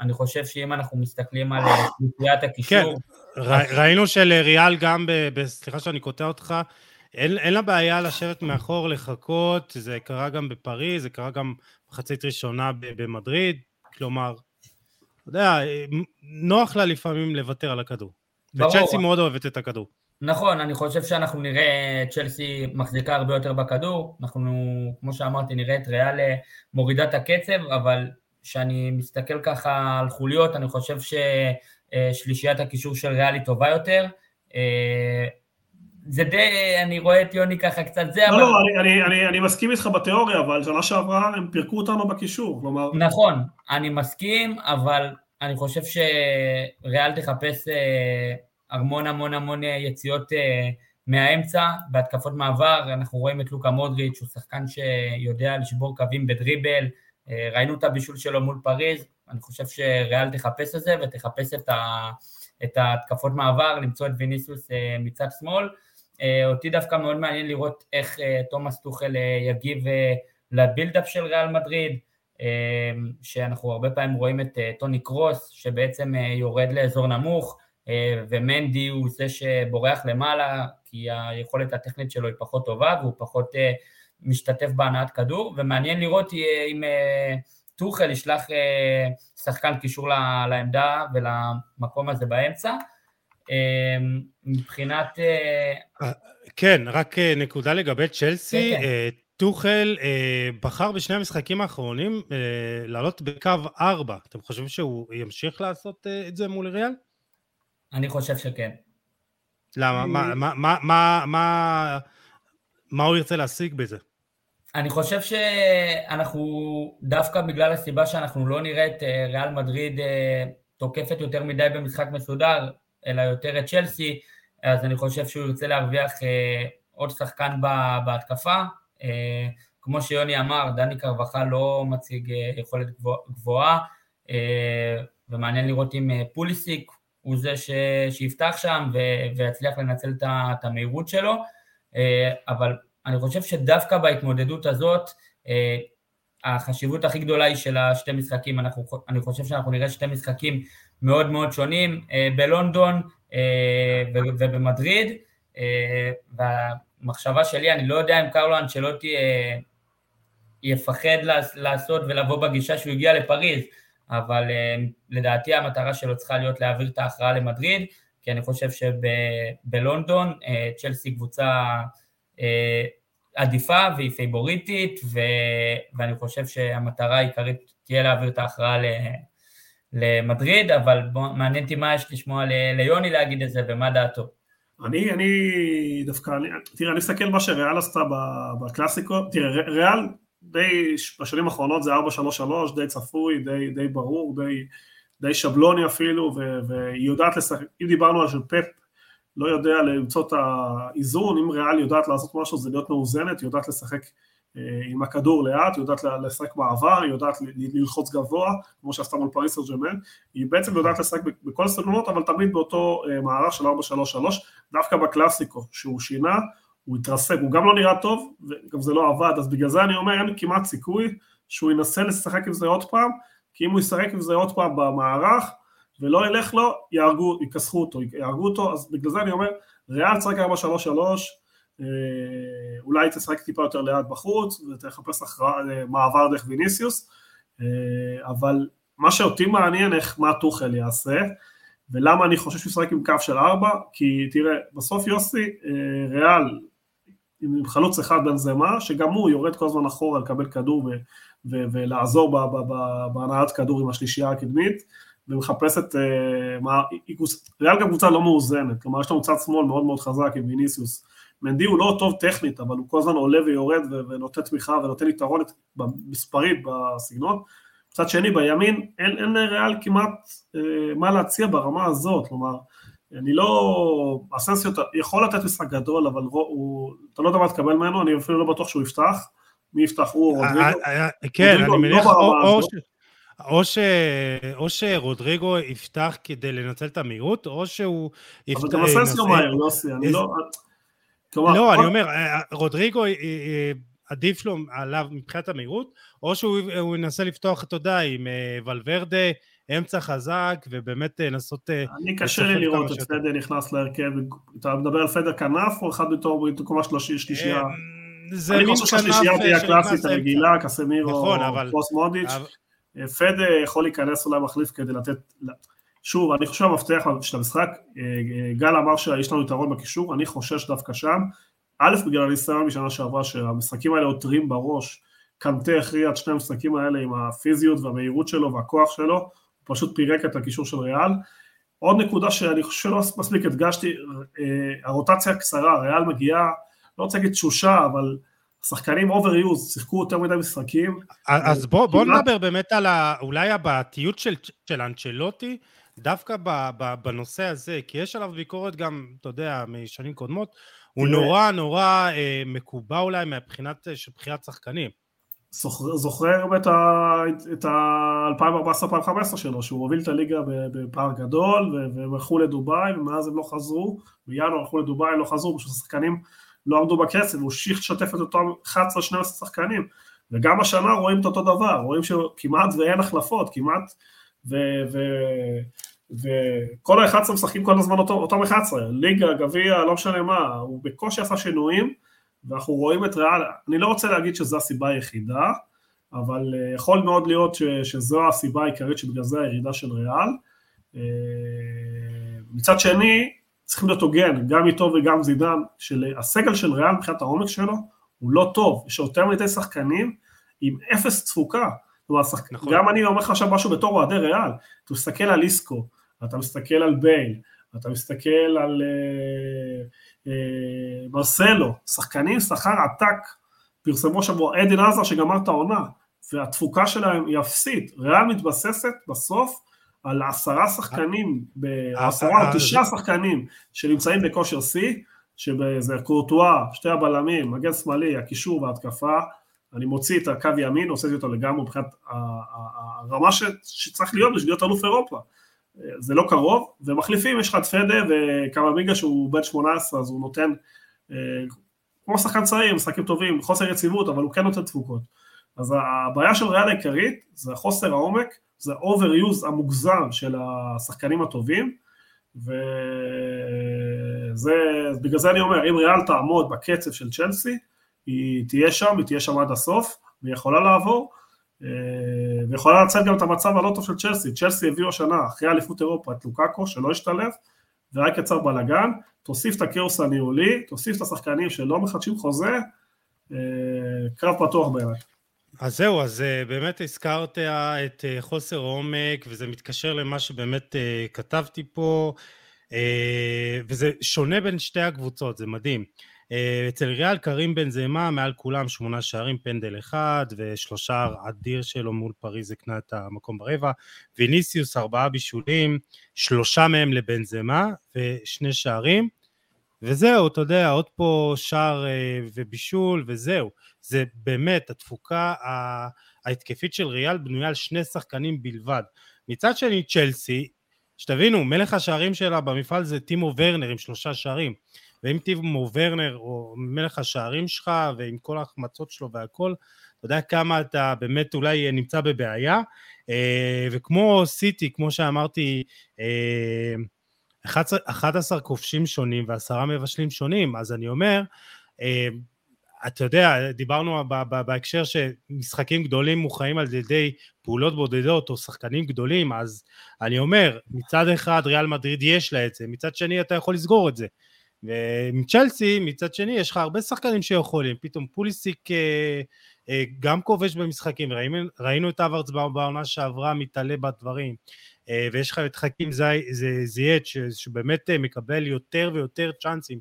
אני חושב שאם אנחנו מסתכלים על קבוציית הקישור... כן, ראינו שלריאל גם, סליחה שאני קוטע אותך, אין, אין לה בעיה לשבת מאחור, לחכות, זה קרה גם בפריז, זה קרה גם מחצית ראשונה במדריד, כלומר, אתה יודע, נוח לה לפעמים לוותר על הכדור. ברור. וצ'לסי מאוד אוהבת את הכדור. נכון, אני חושב שאנחנו נראה צ'לסי מחזיקה הרבה יותר בכדור, אנחנו, כמו שאמרתי, נראה את ריאל מורידה את הקצב, אבל כשאני מסתכל ככה על חוליות, אני חושב ששלישיית הקישור של ריאל היא טובה יותר. זה די, אני רואה את יוני ככה קצת זה, לא, אבל... לא, לא, אני, אני, אני, אני מסכים איתך בתיאוריה, אבל שנה שעברה הם פירקו אותנו בקישור, כלומר... נכון, אני מסכים, אבל אני חושב שריאל תחפש אה, המון המון המון יציאות אה, מהאמצע, בהתקפות מעבר, אנחנו רואים את לוקה מודריץ', הוא שחקן שיודע לשבור קווים בדריבל, אה, ראינו את הבישול שלו מול פריז, אני חושב שריאל תחפש את זה ותחפש את, ה, את ההתקפות מעבר, למצוא את ויניסוס מצד שמאל. אותי דווקא מאוד מעניין לראות איך תומאס טוחל יגיב לבילדאפ של ריאל מדריד, שאנחנו הרבה פעמים רואים את טוני קרוס, שבעצם יורד לאזור נמוך, אה, ומנדי הוא זה שבורח למעלה, כי היכולת הטכנית שלו היא פחות טובה והוא פחות אה, משתתף בהנעת כדור, ומעניין לראות אה, אם טוחל ישלח שחקן קישור לעמדה ולמקום הזה באמצע. מבחינת... כן, רק נקודה לגבי צ'לסי, כן, כן. טוחל בחר בשני המשחקים האחרונים לעלות בקו 4, אתם חושבים שהוא ימשיך לעשות את זה מול ריאל? אני חושב שכן. למה? מה, מה, מה, מה, מה, מה הוא ירצה להשיג בזה? אני חושב שאנחנו, דווקא בגלל הסיבה שאנחנו לא נראה את אה, ריאל מדריד אה, תוקפת יותר מדי במשחק מסודר, אלא יותר את צ'לסי, אז אני חושב שהוא ירצה להרוויח אה, עוד שחקן בהתקפה. כמו שיוני אמר, דני קרבחה לא מציג יכולת גבוהה, ומעניין לראות אם פוליסיק הוא זה ש... שיפתח שם. ויצליח לנצל את המהירות שלו, אבל אני חושב שדווקא בהתמודדות הזאת, אה, החשיבות הכי גדולה היא של השתי משחקים, אנחנו, אני חושב שאנחנו נראה שתי משחקים מאוד מאוד שונים, אה, בלונדון ובמדריד, והמחשבה שלי, אני לא יודע אם קרלו אנצ'לוטי יפחד לעשות ולבוא בגישה שהוא הגיע לפריז, אבל אה, לדעתי המטרה שלו צריכה להיות להעביר את ההכרעה למדריד, כי אני חושב שבלונדון אה, צ'לסי קבוצה אה, עדיפה והיא פייבוריטית, ו... ואני חושב שהמטרה העיקרית תהיה להעביר את ההכרעה למדריד, אבל בוא, מעניין אותי מה יש לשמוע ליוני להגיד את זה ומה דעתו. אני, אני דווקא, אני, תראה, אני מסתכל מה שריאל עשתה בקלאסיקו, תראה, ריאל די, בשנים האחרונות זה 4-3-3, די צפוי, די, די ברור, די, די שבלוני אפילו, והיא יודעת לשחק, אם דיברנו על של פפ, לא יודע למצוא את האיזון, אם ריאל יודעת לעשות משהו זה להיות מאוזנת, היא יודעת לשחק אה, עם הכדור לאט, היא יודעת לשחק מעבר, היא יודעת ללחוץ גבוה, כמו שעשתה מול פריס סרג'מן, היא בעצם יודעת לשחק בכל סגנונות, אבל תמיד באותו אה, מערך של 4-3-3, דווקא בקלאסיקו, שהוא שינה, הוא התרסק, הוא גם לא נראה טוב, וגם זה לא עבד, אז בגלל זה אני אומר, אין כמעט סיכוי שהוא ינסה לשחק עם זה עוד פעם, כי אם הוא ישחק עם זה עוד פעם במערך, ולא ילך לו, יהרגו, יכסחו אותו, יהרגו אותו, אז בגלל זה אני אומר, ריאל תשחק 4-3-3, אה, אולי תשחק טיפה יותר לאט בחוץ, ותחפש הכרעה, אה, מעבר דרך ויניסיוס, אה, אבל מה שאותי מעניין איך מה טוחל יעשה, ולמה אני חושב שהוא ישחק עם קו של ארבע, כי תראה, בסוף יוסי, ריאל עם חלוץ אחד בנזמה, שגם הוא יורד כל הזמן אחורה לקבל כדור ו- ו- ולעזור בהנעת כדור עם השלישייה הקדמית, ומחפשת, uh, מה, ריאל גם קבוצה לא מאוזנת, כלומר יש לנו צד שמאל מאוד מאוד חזק עם ויניסיוס, מנדי הוא לא טוב טכנית, אבל הוא כל הזמן עולה ויורד ונותן תמיכה ונותן יתרון מספרית בסגנון, מצד שני בימין אין, אין ריאל כמעט uh, מה להציע ברמה הזאת, כלומר אני לא, אסנסיו יכול לתת משחק גדול, אבל הוא, אתה לא יודע מה תקבל ממנו, אני אפילו לא בטוח שהוא יפתח, מי יפתח הוא או רודריגו? אה, אה, כן, אני לא מניח, או שרודריגו יפתח כדי לנצל את המהירות, או שהוא יפתח... אבל גם אסנסיו מהר, יוסי, אני לא... לא, אני אומר, רודריגו עדיף לו עליו מבחינת המהירות, או שהוא ינסה לפתוח, אתה יודע, עם ולוורדה, אמצע חזק, ובאמת לנסות... אני קשה לי לראות את פדה נכנס להרכב, אתה מדבר על פדה כנף, או אחד בתור קומה שלישייה? זה מין כנף... אני חושב שהשלישייה תהיה הקלאסית הרגילה, קסמירו, נכון, פוסט מודיץ'. פדה יכול להיכנס אולי מחליף כדי לתת... שוב, אני חושב המפתח של המשחק, גל אמר שיש לנו יתרון בקישור, אני חושש דווקא שם, א', בגלל הניסיון משנה שעברה שהמשחקים האלה עותרים בראש, קנטה הכריע את שני המשחקים האלה עם הפיזיות והמהירות שלו והכוח שלו, הוא פשוט פירק את הקישור של ריאל. עוד נקודה שאני חושב שלא מספיק הדגשתי, אה, הרוטציה קצרה, ריאל מגיעה, לא רוצה להגיד תשושה, אבל שחקנים overuse, שיחקו יותר מדי משחקים. אז בוא, בוא נדבר באמת על ה, אולי הבעתיות של, של אנצ'לוטי, דווקא ב, ב, בנושא הזה, כי יש עליו ביקורת גם, אתה יודע, משנים קודמות, הוא נורא נורא אה, מקובע אולי מהבחינת אה, של בחירת שחקנים. זוכר את ה-2014-2015 שלו, שהוא הוביל את הליגה בפער גדול, והם הלכו לדובאי, ומאז הם לא חזרו, בינואר הלכו לדובאי, לא חזרו, פשוט השחקנים לא עמדו בקצב, הוא המשיך לשתף את אותם 11-12 שחקנים, וגם השנה רואים את אותו דבר, רואים שכמעט ואין החלפות, כמעט, וכל ה-11 משחקים כל הזמן אותו, אותם 11, ליגה, גביע, לא משנה מה, הוא בקושי עשה שינויים, ואנחנו רואים את ריאל, אני לא רוצה להגיד שזו הסיבה היחידה, אבל uh, יכול מאוד להיות ש, שזו הסיבה העיקרית שבגלל זה הירידה של ריאל. Uh, מצד שני, צריכים להיות הוגן, גם איתו וגם זידן, שהסגל של ריאל מבחינת העומק שלו הוא לא טוב, יש יותר מדי שחקנים עם אפס תפוקה. כלומר, נכון. גם אני אומר לך עכשיו משהו בתור אוהדי ריאל, אתה מסתכל על איסקו, אתה מסתכל על בייל, אתה מסתכל על אה, אה, מרסלו, שחקנים שכר עתק, פרסמו שבוע עדן עזר שגמר את העונה, והתפוקה שלהם היא אפסית, ריאל מתבססת בסוף על עשרה שחקנים, אה, עשרה או תשעה שחקנים שנמצאים בכושר שיא, שזה קורטואה, שתי הבלמים, מגן שמאלי, הקישור וההתקפה, אני מוציא את הקו ימין, עושה אותו לגמרי מבחינת הרמה שצריך להיות בשביל להיות אלוף אירופה. זה לא קרוב, ומחליפים, יש לך את פדה וכמה מיגה שהוא בן 18, אז הוא נותן, אה, כמו שחקן צעיר, משחקים טובים, חוסר יציבות, אבל הוא כן נותן תפוקות. אז הבעיה של ריאל העיקרית זה חוסר העומק, זה overuse המוגזם של השחקנים הטובים, ובגלל זה אני אומר, אם ריאל תעמוד בקצב של צ'לסי, היא תהיה שם, היא תהיה שם עד הסוף, והיא יכולה לעבור, אה, ויכולה לצאת גם את המצב הלא טוב של צ'לסי. צ'לסי הביאו השנה, אחרי אליפות אירופה, את לוקאקו, שלא השתלב, ורק יצר בלאגן, תוסיף את הכאוס הניהולי, תוסיף את השחקנים שלא מחדשים חוזה, אה, קרב פתוח בעיניי. אז זהו, אז אה, באמת הזכרת את חוסר העומק, וזה מתקשר למה שבאמת כתבתי פה, וזה שונה בין שתי הקבוצות, זה מדהים. אה, אצל ריאל קרים בן זמה מעל כולם שמונה שערים פנדל אחד ושלושה אדיר שלו מול פריז הקנה את המקום ברבע ויניסיוס ארבעה בישולים שלושה מהם לבן זמה ושני שערים וזהו אתה יודע עוד פה שער אה, ובישול וזהו. זה באמת התפוקה ההתקפית של ריאל בנויה על שני שחקנים בלבד. מצד שני צ'לסי שתבינו מלך השערים שלה במפעל זה טימו ורנר עם שלושה שערים. ואם טימו ורנר או מלך השערים שלך ועם כל ההחמצות שלו והכל, אתה יודע כמה אתה באמת אולי נמצא בבעיה, אה, וכמו סיטי, כמו שאמרתי, 11, אה, 11 כובשים שונים ועשרה מבשלים שונים, אז אני אומר, אה, אתה יודע, דיברנו בהקשר שמשחקים גדולים מוכרעים על ידי פעולות בודדות או שחקנים גדולים, אז אני אומר, מצד אחד ריאל מדריד יש לה את זה, מצד שני אתה יכול לסגור את זה. ועם צ'לסי מצד שני יש לך הרבה שחקנים שיכולים, פתאום פוליסיק אה, גם כובש במשחקים, ראינו, ראינו את אברץ בעונה שעברה מתעלה בדברים, אה, ויש לך את חכים זייט שבאמת מקבל יותר ויותר צ'אנסים,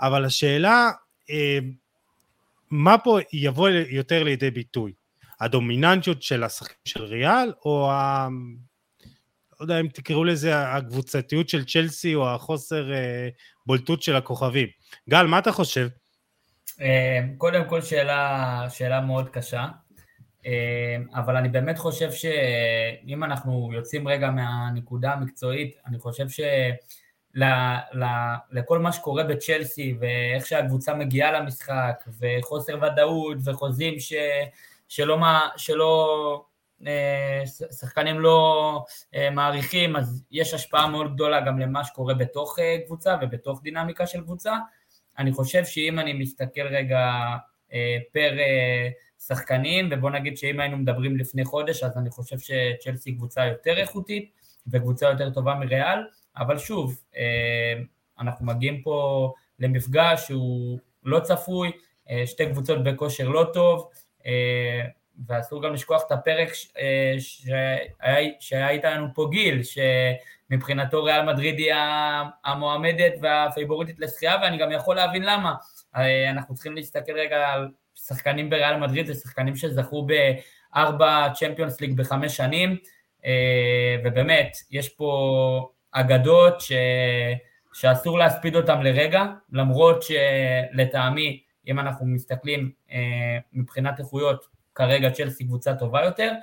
אבל השאלה מה פה יבוא יותר לידי ביטוי, הדומיננטיות של השחקנים של ריאל או ה... לא יודע אם תקראו לזה הקבוצתיות של צ'לסי או החוסר אה, בולטות של הכוכבים. גל, מה אתה חושב? אה, קודם כל שאלה, שאלה מאוד קשה, אה, אבל אני באמת חושב שאם אנחנו יוצאים רגע מהנקודה המקצועית, אני חושב ש... לכל מה שקורה בצ'לסי ואיך שהקבוצה מגיעה למשחק וחוסר ודאות וחוזים ש, שלא, שלא שחקנים לא מעריכים, אז יש השפעה מאוד גדולה גם למה שקורה בתוך קבוצה ובתוך דינמיקה של קבוצה. אני חושב שאם אני מסתכל רגע פר שחקנים, ובוא נגיד שאם היינו מדברים לפני חודש, אז אני חושב שצ'לסי קבוצה יותר איכותית וקבוצה יותר טובה מריאל, אבל שוב, אנחנו מגיעים פה למפגש שהוא לא צפוי, אה, שתי קבוצות בכושר לא טוב, אה, ואסור גם לשכוח את הפרק אה, שהיה איתנו פה גיל, שמבחינתו ריאל מדריד היא המועמדת והפייבוריטית לשחייה, ואני גם יכול להבין למה. אנחנו צריכים להסתכל רגע על שחקנים בריאל מדריד, זה שחקנים שזכו בארבע צ'מפיונס ליג בחמש שנים, ובאמת, יש פה אגדות ש... שאסור להספיד אותם לרגע, למרות שלטעמי, אם אנחנו מסתכלים אה, מבחינת איכויות, כרגע צ'לסי קבוצה טובה יותר, אה,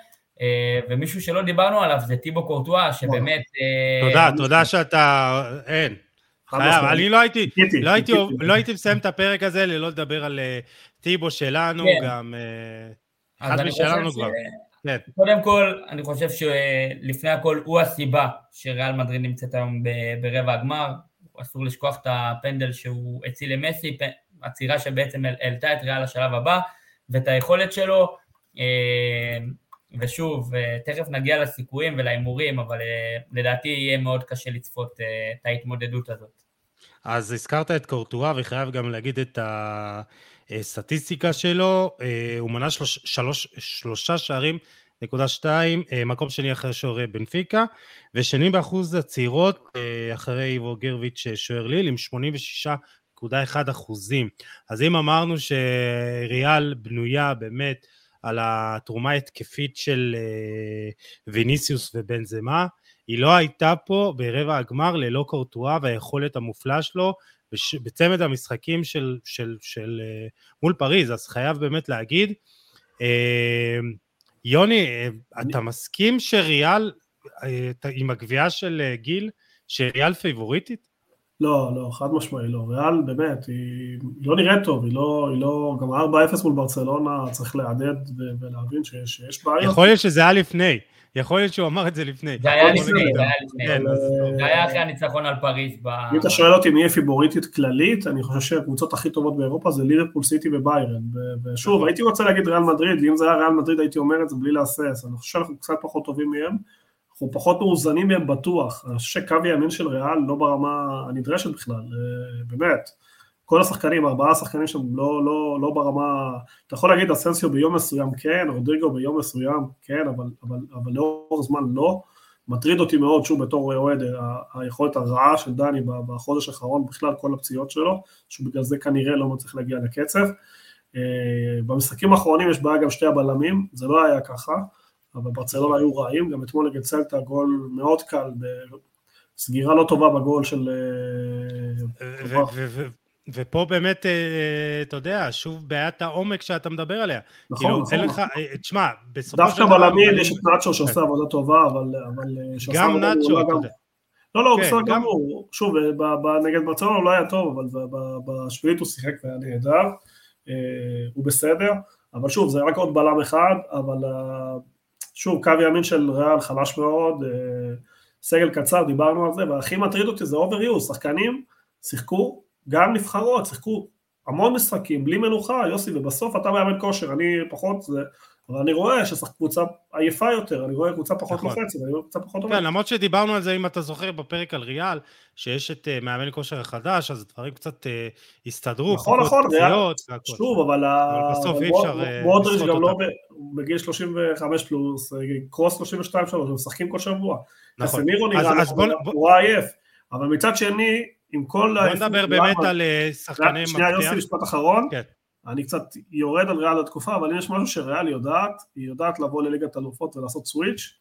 ומישהו שלא דיברנו עליו זה טיבו קורטואה, שבאמת... אה, תודה, תודה שאתה... אין. חייב, אני לא הייתי, לא הייתי, לא הייתי מסיים את הפרק הזה ללא לדבר על טיבו שלנו, כן. גם... אחד משלנו כבר. כן. קודם כל, אני חושב שלפני הכל הוא הסיבה שריאל מדריד נמצאת היום ברבע הגמר, אסור לשכוח את הפנדל שהוא הציל למסי, עצירה שבעצם העלתה את ריאל לשלב הבא, ואת היכולת שלו, אה, ושוב, אה, תכף נגיע לסיכויים ולהימורים, אבל אה, לדעתי יהיה מאוד קשה לצפות את ההתמודדות הזאת. אז הזכרת את קורטואה, וחייב גם להגיד את הסטטיסטיקה שלו, הוא מנה שלוש, שלוש, שלושה שערים נקודה שתיים, אה, מקום שני אחרי שוער בנפיקה, ושני באחוז הצעירות אה, אחרי איבו גרביץ' אה, שוער ליל עם 86.1 אחוזים. אז אם אמרנו שריאל בנויה באמת על התרומה ההתקפית של ויניסיוס ובנזמה, היא לא הייתה פה ברבע הגמר ללא קורטואה והיכולת המופלאה שלו בצמד המשחקים של, של, של מול פריז, אז חייב באמת להגיד יוני, אתה מסכים שריאל, אה, עם הגבייה של אה, גיל, שריאל פייבוריטית? לא, לא, חד משמעי לא. ריאל באמת, היא, היא לא נראית טוב, היא לא, היא לא, גם 4-0 מול ברצלונה, צריך להדד ולהבין שיש, שיש בעיות. יכול להיות שזה היה לפני. יכול להיות שהוא אמר את זה לפני. זה היה לפני, זה היה לפני. כן, זה היה אחרי הניצחון על פריז. אם אתה שואל אותי מי יהיה פיבוריטית כללית, אני חושב שהקבוצות הכי טובות באירופה זה ליברפול סיטי וביירן. ושוב, נכון. הייתי רוצה להגיד ריאל מדריד, ואם זה היה ריאל מדריד הייתי אומר את זה בלי להסס. אני חושב שאנחנו קצת פחות טובים מהם. אנחנו פחות מאוזנים מהם בטוח. אני חושב שקו ימין של ריאל לא ברמה הנדרשת בכלל, אה, באמת. כל השחקנים, ארבעה שחקנים שם לא, לא, לא ברמה, אתה יכול להגיד אסנסיו ביום מסוים כן, רודריגו ביום מסוים כן, אבל, אבל, אבל לאורך זמן לא. מטריד אותי מאוד, שוב בתור אוהד, היכולת הרעה של דני בחודש האחרון, בכלל כל הפציעות שלו, שבגלל זה כנראה לא מצליח להגיע לקצב. אה, במשחקים האחרונים יש בעיה גם שתי הבלמים, זה לא היה ככה, אבל ברצלונה היו רעים, גם אתמול נגד סלטה גול מאוד קל, סגירה לא טובה בגול של... אה, ופה באמת, אה, אתה יודע, שוב בעיית העומק שאתה מדבר עליה. נכון, כאילו, נכון. לך, אה, תשמע, בסופו של דבר... דווקא בלמיל יש את נאצ'ו שעושה. עבודה טובה, אבל... גם נאצ'ו, אתה יודע. לא, לא, כן, בסדר גמור. שוב, נגד ברצלונה הוא לא היה טוב, אבל בשביעית הוא שיחק והיה נהדר. הוא בסדר, אבל שוב, זה רק עוד בלם אחד, אבל שוב, קו ימין של ריאל חלש מאוד, סגל קצר, דיברנו על זה, והכי מטריד אותי זה אובר שחקנים שיחקו גם נבחרות, שיחקו המון משחקים, בלי מנוחה, יוסי, ובסוף אתה מאמן כושר, אני פחות, זה, אבל אני רואה ששחק קבוצה עייפה יותר, אני רואה קבוצה פחות נכון. לוחצת, אני רואה קבוצה פחות טובה. כן, למרות שדיברנו על זה, אם אתה זוכר, בפרק על ריאל, שיש את uh, מאמן כושר החדש, אז דברים קצת uh, הסתדרו, נכון, נכון, פציעות, שוב, אבל, אבל בסוף אי אפשר uh, מודריץ' גם לא בגיל 35 פלוס, קרוס 32 שלוש, הם משחקים כל שבוע. נכון. קסמירו נראה, הוא עייף, אבל מצד שני, עם כל... בוא נדבר באמת על אה, שחקני מפתח. שנייה יוסי, משפט אחרון. אני קצת יורד על ריאל התקופה, אבל יש משהו שריאל יודעת, היא יודעת לבוא לליגת אלופות ולעשות סוויץ'.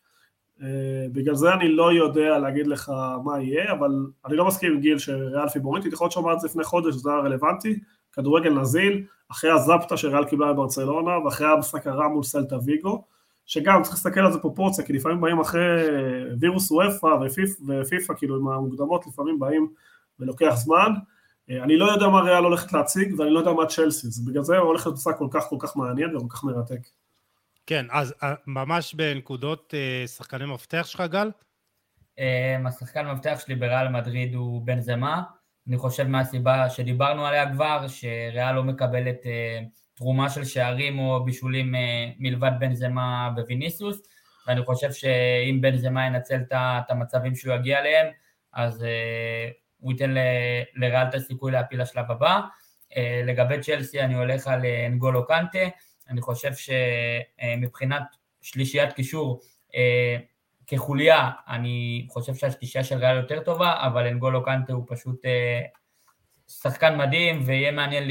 אה, בגלל זה אני לא יודע להגיד לך מה יהיה, אבל אני לא מסכים עם גיל שריאל פיבוריטית, יכול להיות שאמר את זה לפני חודש, זה היה רלוונטי, כדורגל נזיל, אחרי הזפטה שריאל קיבלה בברצלונה, ואחרי המשחק הרע מול סלטה ויגו, שגם צריך להסתכל על זה פרופורציה, כי לפעמים באים אחרי וירוס וופא ופיפ"א, כאילו עם המוקדמות, לפעמים באים ולוקח זמן. אה, אני לא יודע מה ריאל הולכת להציג ואני לא יודע מה צ'לסי, אז בגלל זה הולך להיות כל כך כל כך מעניין וכל כך מרתק. כן, אז ממש בנקודות שחקני מפתח שלך, גל? השחקן מפתח שלי בריאל מדריד הוא בן זמה. אני חושב מהסיבה שדיברנו עליה כבר, שריאל לא מקבלת תרומה של שערים או בישולים מלבד בן זמה וויניסיוס. ואני חושב שאם בן זמה ינצל את המצבים שהוא יגיע אליהם, אז הוא ייתן לריאל את הסיכוי להפיל לשלב הבא. Uh, לגבי צ'לסי אני הולך על אה, אנגולו קנטה, אני חושב שמבחינת שלישיית קישור, כחוליה, אני חושב שהשלישייה של ריאל יותר טובה, אבל אנגולו קנטה הוא פשוט שחקן מדהים, ויהיה מעניין,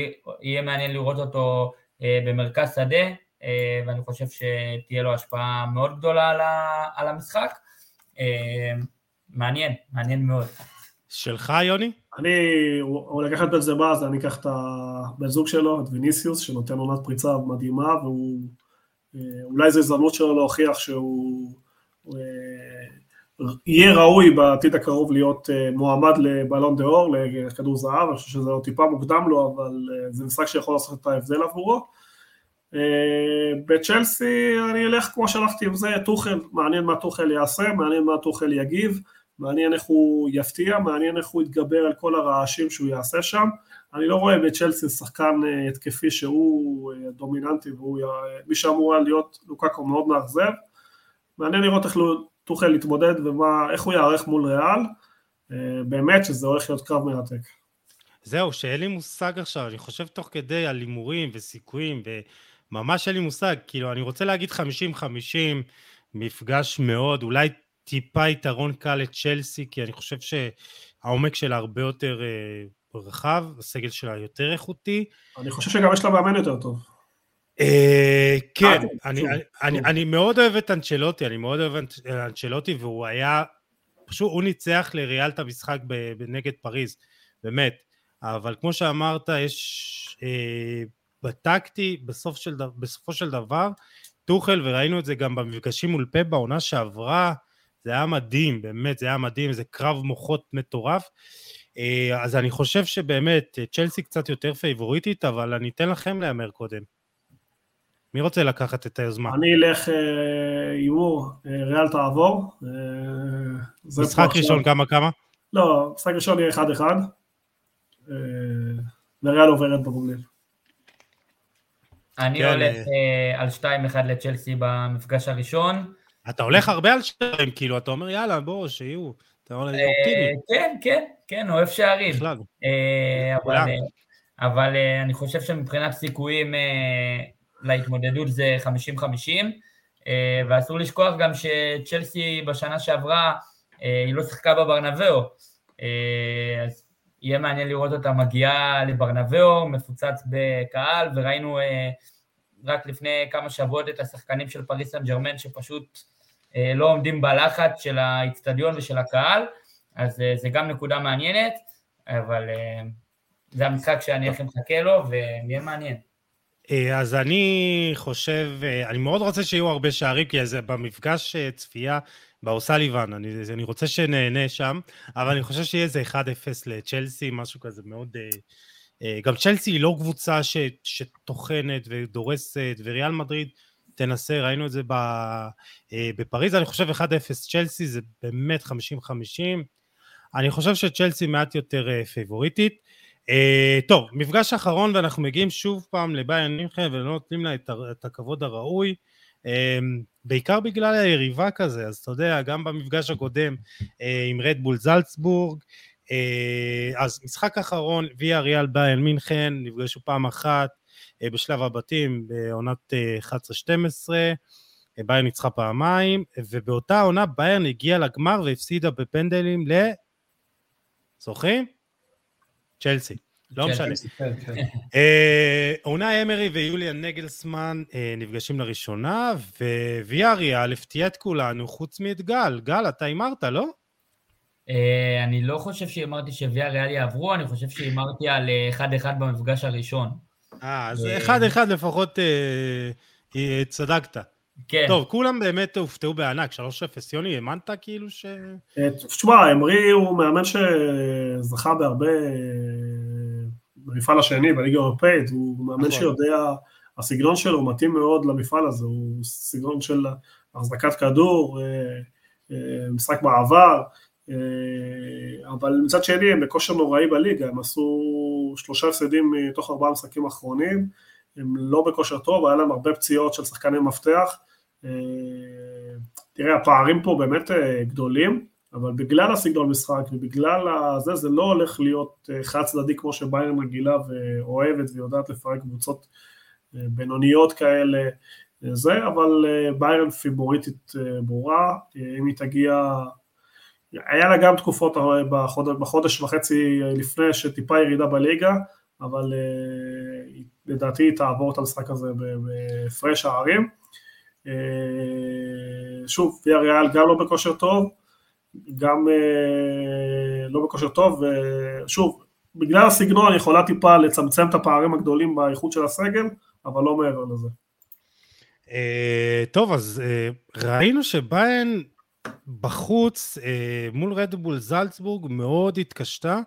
מעניין לראות אותו במרכז שדה, אה, ואני חושב שתהיה לו השפעה מאוד גדולה על המשחק. אה, מעניין, מעניין מאוד. שלך, יוני? אני, הוא לקח את בנזמה, אז אני אקח את הבן זוג שלו, את ויניסיוס, שנותן עונת פריצה מדהימה, והוא, אה, אולי זו הזדמנות שלו להוכיח שהוא יהיה ראוי בעתיד הקרוב להיות מועמד לבלון דה אור, לכדור זהב, אני חושב שזה עוד טיפה מוקדם לו, אבל זה משחק שיכול לעשות את ההבדל עבורו. אה, בצ'לסי אני אלך כמו שהלכתי עם זה, טוחל, מעניין מה טוחל יעשה, מעניין מה טוחל יגיב, מעניין איך הוא יפתיע, מעניין איך הוא יתגבר על כל הרעשים שהוא יעשה שם. אני לא רואה בצ'לסי שחקן אה, התקפי שהוא אה, דומיננטי והוא מי שאמור להיות לוקקו מאוד מאכזב. מעניין לראות איך טוחל יתמודד ואיך הוא יערך מול ריאל. באמת שזה הולך להיות קרב מרתק. זהו, שאין לי מושג עכשיו, אני חושב תוך כדי על הימורים וסיכויים ממש אין לי מושג, כאילו, אני רוצה להגיד 50-50, מפגש מאוד, אולי טיפה יתרון קל לצ'לסי, כי אני חושב שהעומק שלה הרבה יותר אה, רחב, הסגל שלה יותר איכותי. אני חושב שגם יש לה מאמן יותר טוב. אה, כן, אה, אני מאוד אוהב את אנצ'לוטי, אני מאוד אוהב את אנצ'לוטי, והוא היה, פשוט הוא ניצח לריאל את המשחק נגד פריז, באמת. אבל כמו שאמרת, יש של, בסופו של דבר, טוחל, וראינו את זה גם במפגשים מול פה בעונה שעברה, זה היה מדהים, באמת, זה היה מדהים, זה קרב מוחות מטורף. אה, אז אני חושב שבאמת, צ'לסי קצת יותר פייבוריטית, אבל אני אתן לכם להמר קודם. מי רוצה לקחת את היוזמה? אני אלך אה, הימור, אה, ריאל תעבור. משחק ראשון כמה כמה? לא, משחק ראשון יהיה 1-1, וריאל עוברת בגוגלים. אני כן. הולך על 2-1 לצ'לסי במפגש הראשון. אתה הולך הרבה על שערים, כאילו, אתה אומר יאללה, בואו, שיהיו. אתה אומר לי אופטימי. כן, כן, כן, אוהב שערים. בכלל. Uh, אבל, uh, אני חושב שמבחינת סיכויים להתמודדות זה 50-50, uh, ואסור לשכוח גם שצ'לסי בשנה שעברה, היא לא שיחקה בברנבאו. אז יהיה מעניין לראות אותה מגיעה לברנבאו, מפוצץ בקהל, וראינו אה, רק לפני כמה שבועות את השחקנים של פריס סן ג'רמן שפשוט אה, לא עומדים בלחץ של האיצטדיון ושל הקהל, אז אה, זה גם נקודה מעניינת, אבל אה, זה המשחק שאני הכי מחכה לו, ויהיה מעניין. אה, אז אני חושב, אה, אני מאוד רוצה שיהיו הרבה שערים, כי זה במפגש אה, צפייה באוסליבן, אני, אני רוצה שנהנה שם, אבל אני חושב שיהיה איזה 1-0 לצ'לסי, משהו כזה מאוד... אה, אה, גם צ'לסי היא לא קבוצה שטוחנת ודורסת, וריאל מדריד תנסה, ראינו את זה אה, בפריז, אני חושב 1-0 צ'לסי זה באמת 50-50, אני חושב שצ'לסי מעט יותר אה, פייבוריטית. אה, טוב, מפגש אחרון ואנחנו מגיעים שוב פעם לביין מינכן ולא נותנים לה את, את הכבוד הראוי. בעיקר בגלל היריבה כזה, אז אתה יודע, גם במפגש הקודם עם רדבול זלצבורג, אז משחק אחרון, ויה ריאל ביין מינכן, נפגשו פעם אחת בשלב הבתים בעונת 11-12, ביין ניצחה פעמיים, ובאותה עונה ביין הגיעה לגמר והפסידה בפנדלים ל... זוכרים? צ'לסי. לא משנה. כן, כן. אה, אמרי ויוליאן נגלסמן אה, נפגשים לראשונה, וויאריאל הפתיע את כולנו, חוץ מאת גל. גל, אתה הימרת, לא? אה, אני לא חושב שהימרתי שוויאריאל יעברו, אני חושב שהימרתי על 1-1 במפגש הראשון. אה, אז 1-1 לפחות צדקת. כן. טוב, כולם באמת הופתעו בענק, 3-0. יוני, האמנת כאילו ש... תשמע, אמרי הוא מאמן שזכה בהרבה במפעל השני, בליגה האירופאית, הוא מאמן נכון. שיודע, הסגנון שלו מתאים מאוד למפעל הזה, הוא סגנון של החזקת כדור, משחק מעבר, אבל מצד שני הם בכושר נוראי בליגה, הם עשו שלושה הפסדים מתוך ארבעה משחקים אחרונים, הם לא בכושר טוב, היה להם הרבה פציעות של שחקני מפתח, תראה הפערים פה באמת גדולים, אבל בגלל הסגנון משחק ובגלל זה, זה לא הולך להיות אה, חד צדדי כמו שביירן רגילה ואוהבת ויודעת לפרק קבוצות אה, בינוניות כאלה, אה, זה, אבל ביירן פיבוריטית ברורה, אם היא תגיע, היה לה גם תקופות בחודש, בחודש וחצי לפני שטיפה ירידה בליגה, אבל לדעתי היא תעבור את המשחק הזה בהפרש הערים. שוב, ויה ריאל גם לא בכושר טוב, גם אה, לא בכושר טוב, ושוב, בגלל הסגנון אני יכולה טיפה לצמצם את הפערים הגדולים באיכות של הסגל, אבל לא מעבר לזה. אה, טוב, אז אה, ראינו שביין בחוץ מול רדבול זלצבורג מאוד התקשתה,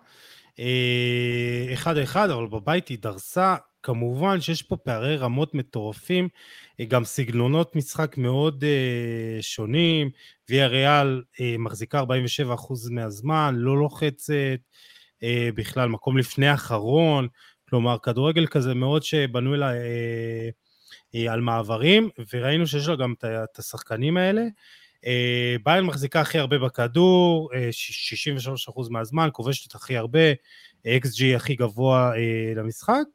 אחד אחד, אבל בבית היא דרסה. כמובן שיש פה פערי רמות מטורפים, גם סגנונות משחק מאוד uh, שונים, ויה ריאל uh, מחזיקה 47% מהזמן, לא לוחצת, uh, בכלל מקום לפני אחרון, כלומר כדורגל כזה מאוד לה uh, uh, על מעברים, וראינו שיש לה גם את השחקנים האלה. ביין מחזיקה הכי הרבה בכדור, uh, 63% מהזמן, כובשת הכי הרבה, XG הכי גבוה למשחק.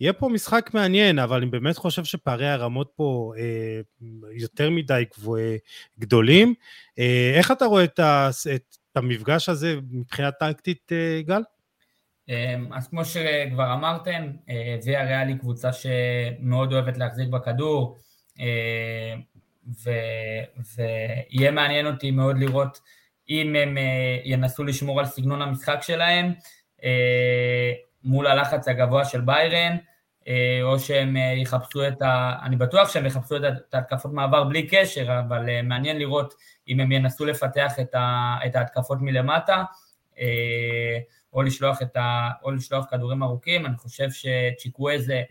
יהיה פה משחק מעניין, אבל אני באמת חושב שפערי הרמות פה אה, יותר מדי גדולים. אה, איך אתה רואה את, ה, את המפגש הזה מבחינה טקטית, אה, גל? אמ, אז כמו שכבר אמרתם, אה, ויה ריאל קבוצה שמאוד אוהבת להחזיק בכדור, אה, ויהיה מעניין אותי מאוד לראות אם הם אה, ינסו לשמור על סגנון המשחק שלהם, מול הלחץ הגבוה של ביירן, אה, או שהם אה, יחפשו את ה... אני בטוח שהם יחפשו את ההתקפות מעבר בלי קשר, אבל אה, מעניין לראות אם הם ינסו לפתח את, ה... את ההתקפות מלמטה, או לשלוח, ה... או לשלוח כדורים ארוכים. אני חושב שצ'יקוויזה,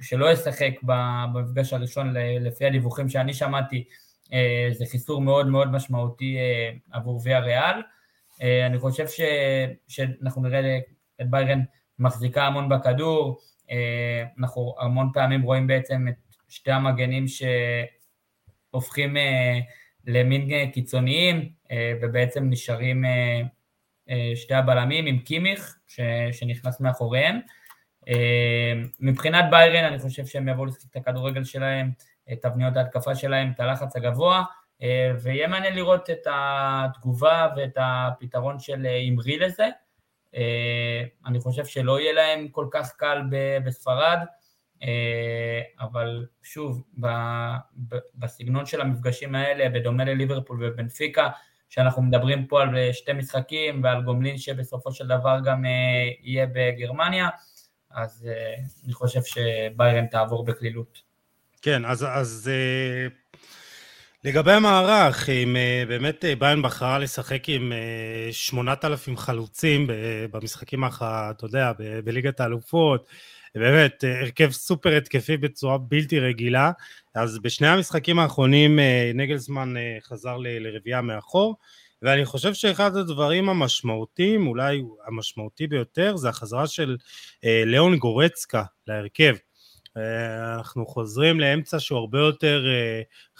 שלא ישחק במפגש הראשון, לפי הדיווחים שאני שמעתי, זה חיסור מאוד מאוד משמעותי עבור ויה ריאל. אני חושב ש... שאנחנו נראה את ביירן מחזיקה המון בכדור, אה, אנחנו המון פעמים רואים בעצם את שתי המגנים שהופכים אה, למין אה, קיצוניים ובעצם נשארים שתי הבלמים עם קימיך שנכנס מאחוריהם. מבחינת ביירן אני חושב שהם יבואו לשחק את הכדורגל שלהם, את תבניות ההתקפה שלהם, את הלחץ הגבוה, ויהיה מעניין לראות את התגובה ואת הפתרון של אמרי לזה. אה, אני חושב שלא יהיה להם כל כך קל בספרד, אה, אבל שוב, בסגנון של המפגשים האלה, בדומה לליברפול ובנפיקה, שאנחנו מדברים פה על שתי משחקים ועל גומלין שבסופו של דבר גם אה, יהיה בגרמניה, אז אני חושב שביירן תעבור בקלילות. כן, אז, אז לגבי המערך, אם אה, באמת אה, ביין בחרה לשחק עם 8,000 אה, חלוצים במשחקים האחרונים, אתה יודע, בליגת האלופות, באמת, הרכב סופר התקפי בצורה בלתי רגילה, אז בשני המשחקים האחרונים נגלזמן חזר לרביעייה מאחור, ואני חושב שאחד הדברים המשמעותיים, אולי המשמעותי ביותר, זה החזרה של ליאון גורצקה להרכב. אנחנו חוזרים לאמצע שהוא הרבה יותר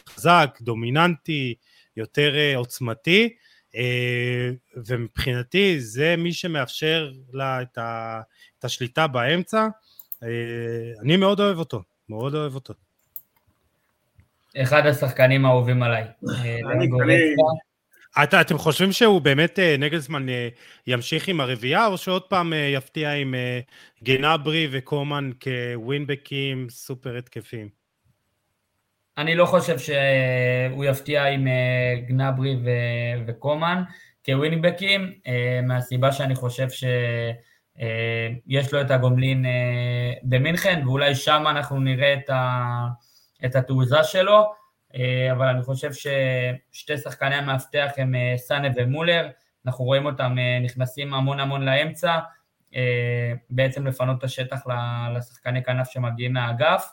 חזק, דומיננטי, יותר אה, עוצמתי, אה, ומבחינתי זה מי שמאפשר לה את, ה, את השליטה באמצע. אה, אני מאוד אוהב אותו, מאוד אוהב אותו. אחד השחקנים האהובים עליי. אתה, אתם חושבים שהוא באמת נגלסמן ימשיך עם הרביעייה, או שעוד פעם יפתיע עם גנברי וקומן כווינבקים סופר התקפים? אני לא חושב שהוא יפתיע עם אה, גנברי ו- וקומן כווינבקים, אה, מהסיבה שאני חושב שיש אה, לו את הגומלין במינכן, ואולי שם אנחנו נראה את, ה- את התעוזה שלו, אבל אני חושב ששתי שחקני המאבטח הם סאנה ומולר, אנחנו רואים אותם נכנסים המון המון לאמצע, בעצם לפנות את השטח לשחקני כנף שמגיעים מהאגף.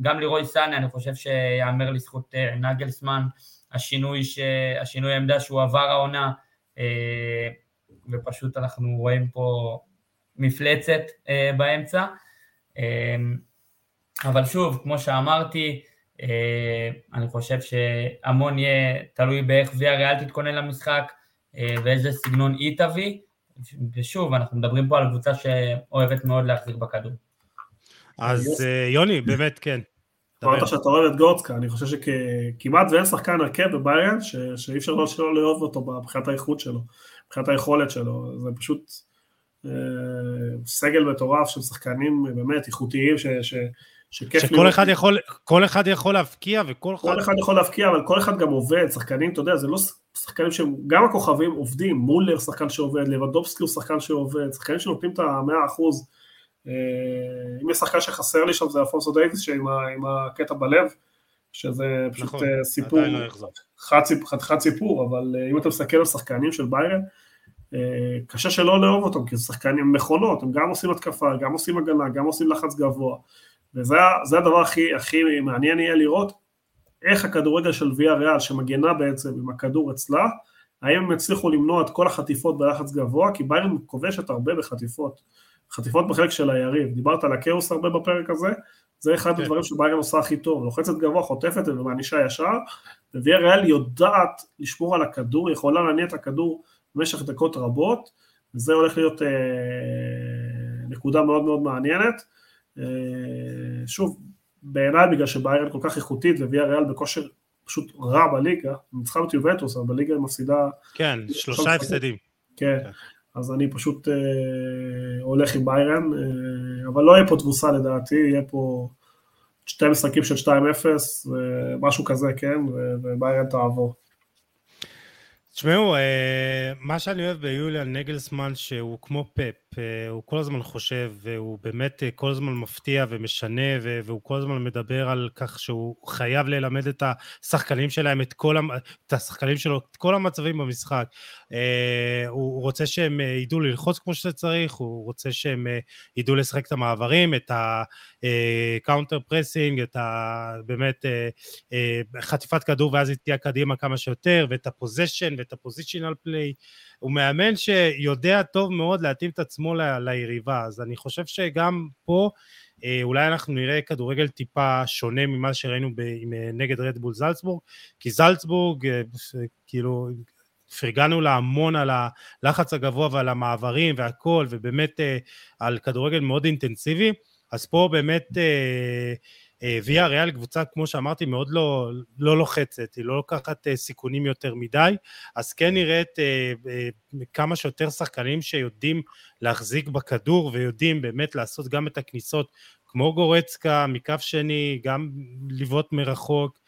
גם לירוי סאני, אני חושב שיאמר לזכות נגלסמן, השינוי, ש... השינוי העמדה שהוא עבר העונה, ופשוט אנחנו רואים פה מפלצת באמצע. אבל שוב, כמו שאמרתי, אה, אני חושב שהמון יהיה תלוי באיך ויה ריאל תתכונן למשחק אה, ואיזה סגנון היא תביא, ושוב, אנחנו מדברים פה על קבוצה שאוהבת מאוד להחזיק בכדור. אז אה, יוני, באמת כן. אמרת שאתה אוהב את גורצקה, אני חושב שכמעט ואין שחקן הרכב בביירן שאי אפשר שלא לאהוב אותו מבחינת האיכות שלו, מבחינת היכולת שלו, זה פשוט סגל מטורף של שחקנים באמת איכותיים ש, ש, שכיף שכל לראות. אחד יכול, כל אחד יכול להבקיע וכל אחד... כל אחד יכול להבקיע, אבל כל אחד גם עובד, שחקנים, אתה יודע, זה לא שחקנים שהם, גם הכוכבים עובדים, מולר שחקן שעובד, לבדובסקי הוא שחקן שעובד, שחקנים שנותנים את המאה אחוז. אה, אם יש שחקן שחסר לי שם זה אלפונסו דייוויס עם הקטע בלב, שזה פשוט נכון, אה, סיפור, לא חד סיפור, אבל אה, אם אתה מסתכל על שחקנים של ביירן, קשה שלא לאהוב אותם, כי זה שחקנים מכונות, הם גם עושים התקפה, גם עושים הגנה, גם עושים לחץ גבוה. וזה הדבר הכי, הכי מעניין יהיה לראות איך הכדורגל של ויה ריאל שמגנה בעצם עם הכדור אצלה, האם הם יצליחו למנוע את כל החטיפות בלחץ גבוה, כי ביירן כובשת הרבה בחטיפות, חטיפות בחלק של היריב, דיברת על הכאוס הרבה בפרק הזה, זה אחד כן. הדברים שביירן עושה הכי טוב, לוחצת גבוה, חוטפת ומענישה ישר, וויה ריאל יודעת לשמור על הכדור, יכולה להניע את הכדור במשך דקות רבות, וזה הולך להיות אה, נקודה מאוד מאוד מעניינת. אה, שוב, בעיניי בגלל שביירן כל כך איכותית וויה ריאל בכושר פשוט רע בליגה, ניצחה את יובנטוס, אבל בליגה היא מפסידה... כן, שלושה הפסדים. כן, כן, אז אני פשוט אה, הולך עם ביירן, אה, אבל לא יהיה פה תבוסה לדעתי, יהיה פה שתי משחקים של 2-0, משהו כזה, כן, וביירן תעבור. תשמעו, אה, מה שאני אוהב ביוליאן נגלסמן שהוא כמו פאפ, אה, הוא כל הזמן חושב והוא באמת אה, כל הזמן מפתיע ומשנה והוא כל הזמן מדבר על כך שהוא חייב ללמד את השחקנים שלהם, את כל, את השחקנים שלו, את כל המצבים במשחק. הוא רוצה שהם ידעו ללחוץ כמו שצריך, הוא רוצה שהם ידעו לשחק את המעברים, את ה counter pressing, את ה... באמת חטיפת כדור ואז היא תהיה קדימה כמה שיותר, ואת ה possession ואת ה positional play. הוא מאמן שיודע טוב מאוד להתאים את עצמו ל- ליריבה, אז אני חושב שגם פה אה, אולי אנחנו נראה כדורגל טיפה שונה ממה שראינו ב- אה, נגד רדבול זלצבורג, כי זלצבורג, אה, כאילו, פרגנו לה המון על הלחץ הגבוה ועל המעברים והכל, ובאמת על כדורגל מאוד אינטנסיבי, אז פה באמת ויה ריאל קבוצה, כמו שאמרתי, מאוד לא, לא לוחצת, היא לא לוקחת אה, סיכונים יותר מדי, אז כן נראית אה, כמה שיותר שחקנים שיודעים להחזיק בכדור ויודעים באמת לעשות גם את הכניסות כמו גורצקה מקו שני, גם לבעוט מרחוק.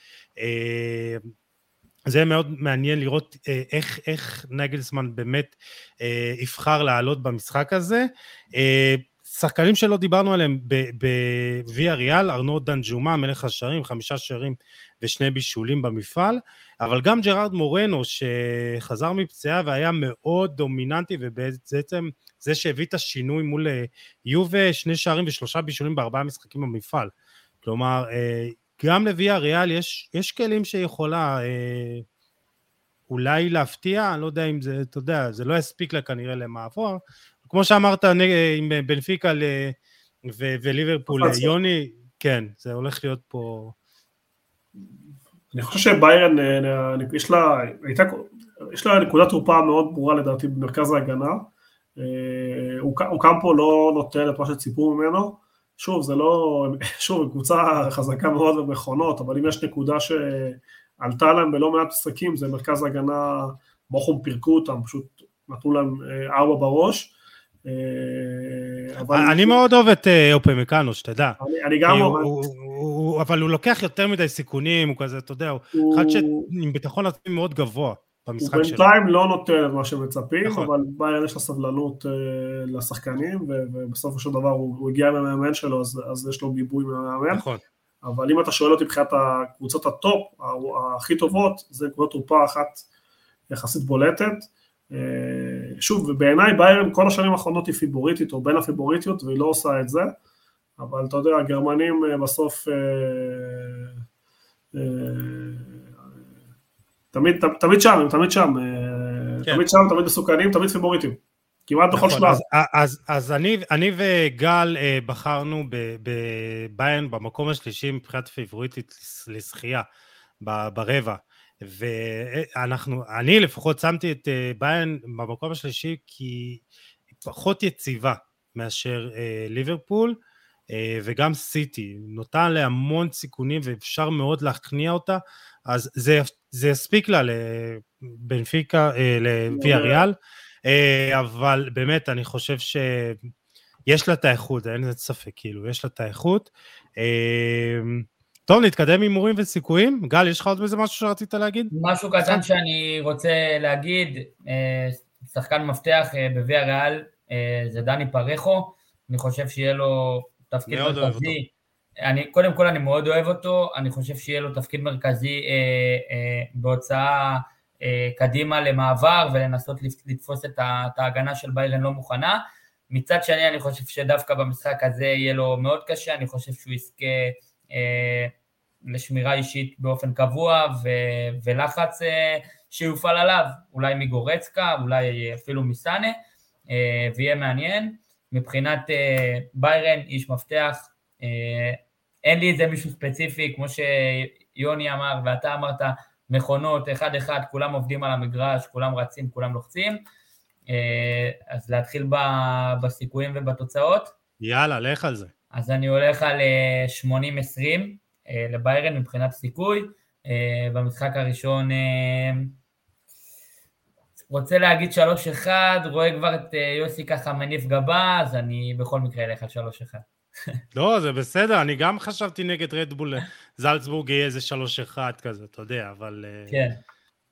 זה מאוד מעניין לראות איך, איך נגלסמן באמת יבחר לעלות במשחק הזה. שחקנים שלא דיברנו עליהם בוויה ריאל, ארנוד דנג'ומה, מלך השערים, חמישה שערים ושני בישולים במפעל, אבל גם ג'רארד מורנו שחזר מפציעה והיה מאוד דומיננטי ובעצם זה שהביא את השינוי מול אה, יובה, שני שערים ושלושה בישולים בארבעה משחקים במפעל. כלומר, אה, גם לוויה ריאל יש, יש כלים שיכולה אה, אולי להפתיע, אני לא יודע אם זה, אתה יודע, זה לא יספיק לה כנראה למעבור, כמו שאמרת עם בנפיקה וליברפול, יוני, כן, זה הולך להיות פה... אני חושב שביירן, אה, יש לה, הייתה, יש לה נקודת תורפה מאוד ברורה לדעתי במרכז ההגנה. אה, הוא, קם פה לא נותן את מה שציפו ממנו. שוב, זה לא, שוב, קבוצה חזקה מאוד במכונות, אבל אם יש נקודה שעלתה להם בלא מעט משחקים, זה מרכז ההגנה, בוכום פירקו אותם, פשוט נתנו להם אה, ארבע בראש. אה, אני מאוד אוהב את אה, אופי מקאנו, שתדע. אני גם אוהב. אבל הוא לוקח יותר מדי סיכונים, הוא כזה, אתה יודע, הוא אחד שעם ביטחון עצמי מאוד גבוה במשחק שלו. הוא בינתיים לא נותן את מה שמצפים, נכון. אבל ביירן יש לה סבלנות אה, לשחקנים, ובסופו של דבר הוא הגיע עם המאמן שלו, אז יש לו גיבוי מהמאמן. נכון. אבל אם אתה שואל אותי מבחינת הקבוצות הטופ הכי טובות, זה נקודת תורפה אחת יחסית בולטת. שוב, ובעיניי ביירן כל השנים האחרונות היא פייבוריטית או בין הפייבוריטיות והיא לא עושה את זה, אבל אתה יודע, הגרמנים בסוף תמיד, תמיד שם, הם תמיד שם, כן. תמיד שם, תמיד מסוכנים, תמיד פיבוריטים. כמעט בכל נכון, שלב. אז, אז, אז אני, אני וגל אה, בחרנו בביירן במקום השלישי מבחינת פיבוריטית לזכייה ברבע. ואנחנו, אני לפחות שמתי את אה, ביירן במקום השלישי כי היא פחות יציבה מאשר אה, ליברפול וגם סיטי, נותן לה המון סיכונים ואפשר מאוד להכניע אותה, אז זה, זה יספיק לה לבנפיקה, לוויה ריאל. אה, אבל באמת, אני חושב שיש לה את האיכות, אין ספק, כאילו, יש לה את האיכות. אה, טוב, נתקדם עם הימורים וסיכויים. גל, יש לך עוד איזה משהו שרצית להגיד? משהו קטן שאני רוצה להגיד, אה, שחקן מפתח בוויה ריאל זה דני פרחו, אני חושב שיהיה לו תפקיד מרכזי. אני, קודם כל אני מאוד אוהב אותו, אני חושב שיהיה לו תפקיד מרכזי אה, אה, בהוצאה אה, קדימה למעבר ולנסות לתפוס את ההגנה של ביירן לא מוכנה. מצד שני אני חושב שדווקא במשחק הזה יהיה לו מאוד קשה, אני חושב שהוא יזכה אה, לשמירה אישית באופן קבוע ו- ולחץ אה, שיופעל עליו, אולי מגורצקה, אולי אפילו מסאנה, אה, ויהיה מעניין. מבחינת אה, ביירן, איש מפתח, אה, אין לי איזה מישהו ספציפי, כמו שיוני אמר ואתה אמרת, מכונות, אחד-אחד, כולם עובדים על המגרש, כולם רצים, כולם לוחצים. אה, אז להתחיל בסיכויים ובתוצאות. יאללה, לך על זה. אז אני הולך על 80-20 אה, אה, לביירן מבחינת סיכוי. במשחק הראשון רוצה להגיד 3-1, רואה כבר את יוסי ככה מניף גבה, אז אני בכל מקרה אלך על 3-1. לא, זה בסדר, אני גם חשבתי נגד רדבול, זלצבורג יהיה איזה 3-1 כזה, אתה יודע, אבל... אה, כן.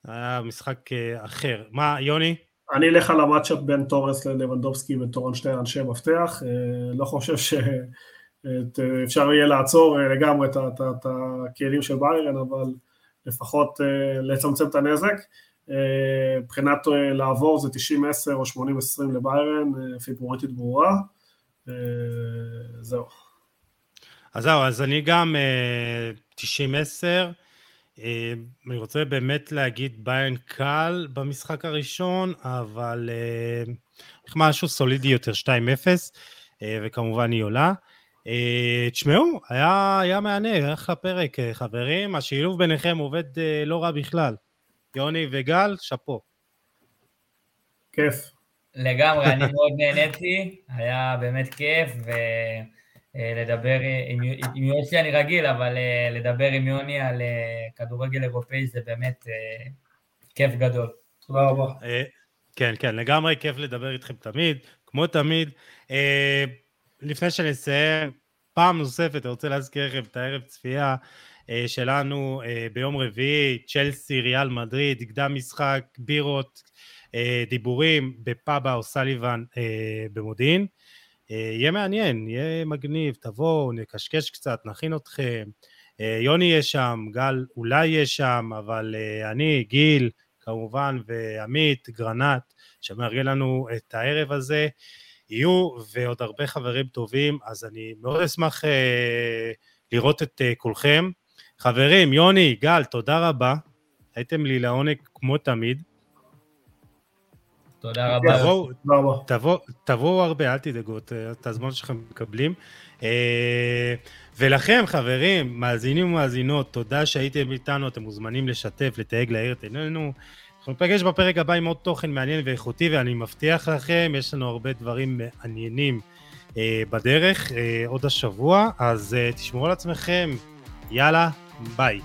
היה משחק אה, אחר. מה, יוני? אני אלך על המצ'אפ בין תורס ללבנדובסקי ותורן שתי אנשי מפתח, אה, לא חושב שאפשר יהיה לעצור לגמרי את הכלים של ביירן, אבל לפחות לצמצם את הנזק. מבחינת לעבור זה 90-10 או 80-20 לביירן, פיבוריטית ברורה. אה, זהו. אז זהו, אז אני גם 90-10. אה, אה, אני רוצה באמת להגיד ביין קל במשחק הראשון, אבל איך משהו סולידי יותר, 2-0, וכמובן היא עולה. תשמעו, היה, היה מהנה, אחלה פרק, חברים. השילוב ביניכם עובד לא רע בכלל. יוני וגל, שאפו. כיף. לגמרי, אני מאוד נהניתי, היה באמת כיף, ולדבר עם, עם יוסי אני רגיל, אבל אה, לדבר עם יוני על אה, כדורגל אירופאי זה באמת אה, כיף גדול. תודה רבה. כן, כן, לגמרי כיף לדבר איתכם תמיד, כמו תמיד. לפני שנסיים, פעם נוספת, אני רוצה להזכיר לכם את הערב צפייה שלנו ביום רביעי, צ'לסי, ריאל מדריד, קדם משחק, בירות, אה, דיבורים בפאבה או סליבן אה, במודיעין. אה, יהיה מעניין, יהיה מגניב, תבואו, נקשקש קצת, נכין אתכם. יוני יהיה שם, גל אולי יהיה שם, אבל אני, גיל, כמובן, ועמית, גרנט, שמארגן לנו את הערב הזה, יהיו, ועוד הרבה חברים טובים, אז אני מאוד אשמח אה, לראות את אה, כולכם. חברים, יוני, גל, תודה רבה. הייתם לי לעונג כמו תמיד. תודה רבה. תבואו, תבוא, תבוא הרבה, אל תדאגו, את הזמן שלכם מקבלים. אה, ולכם, חברים, מאזינים ומאזינות, תודה שהייתם איתנו, אתם מוזמנים לשתף, לתייג, להעיר את עינינו. אנחנו ניפגש בפרק הבא עם עוד תוכן מעניין ואיכותי, ואני מבטיח לכם, יש לנו הרבה דברים מעניינים אה, בדרך, אה, עוד השבוע, אז תשמרו על עצמכם, יאללה, ביי.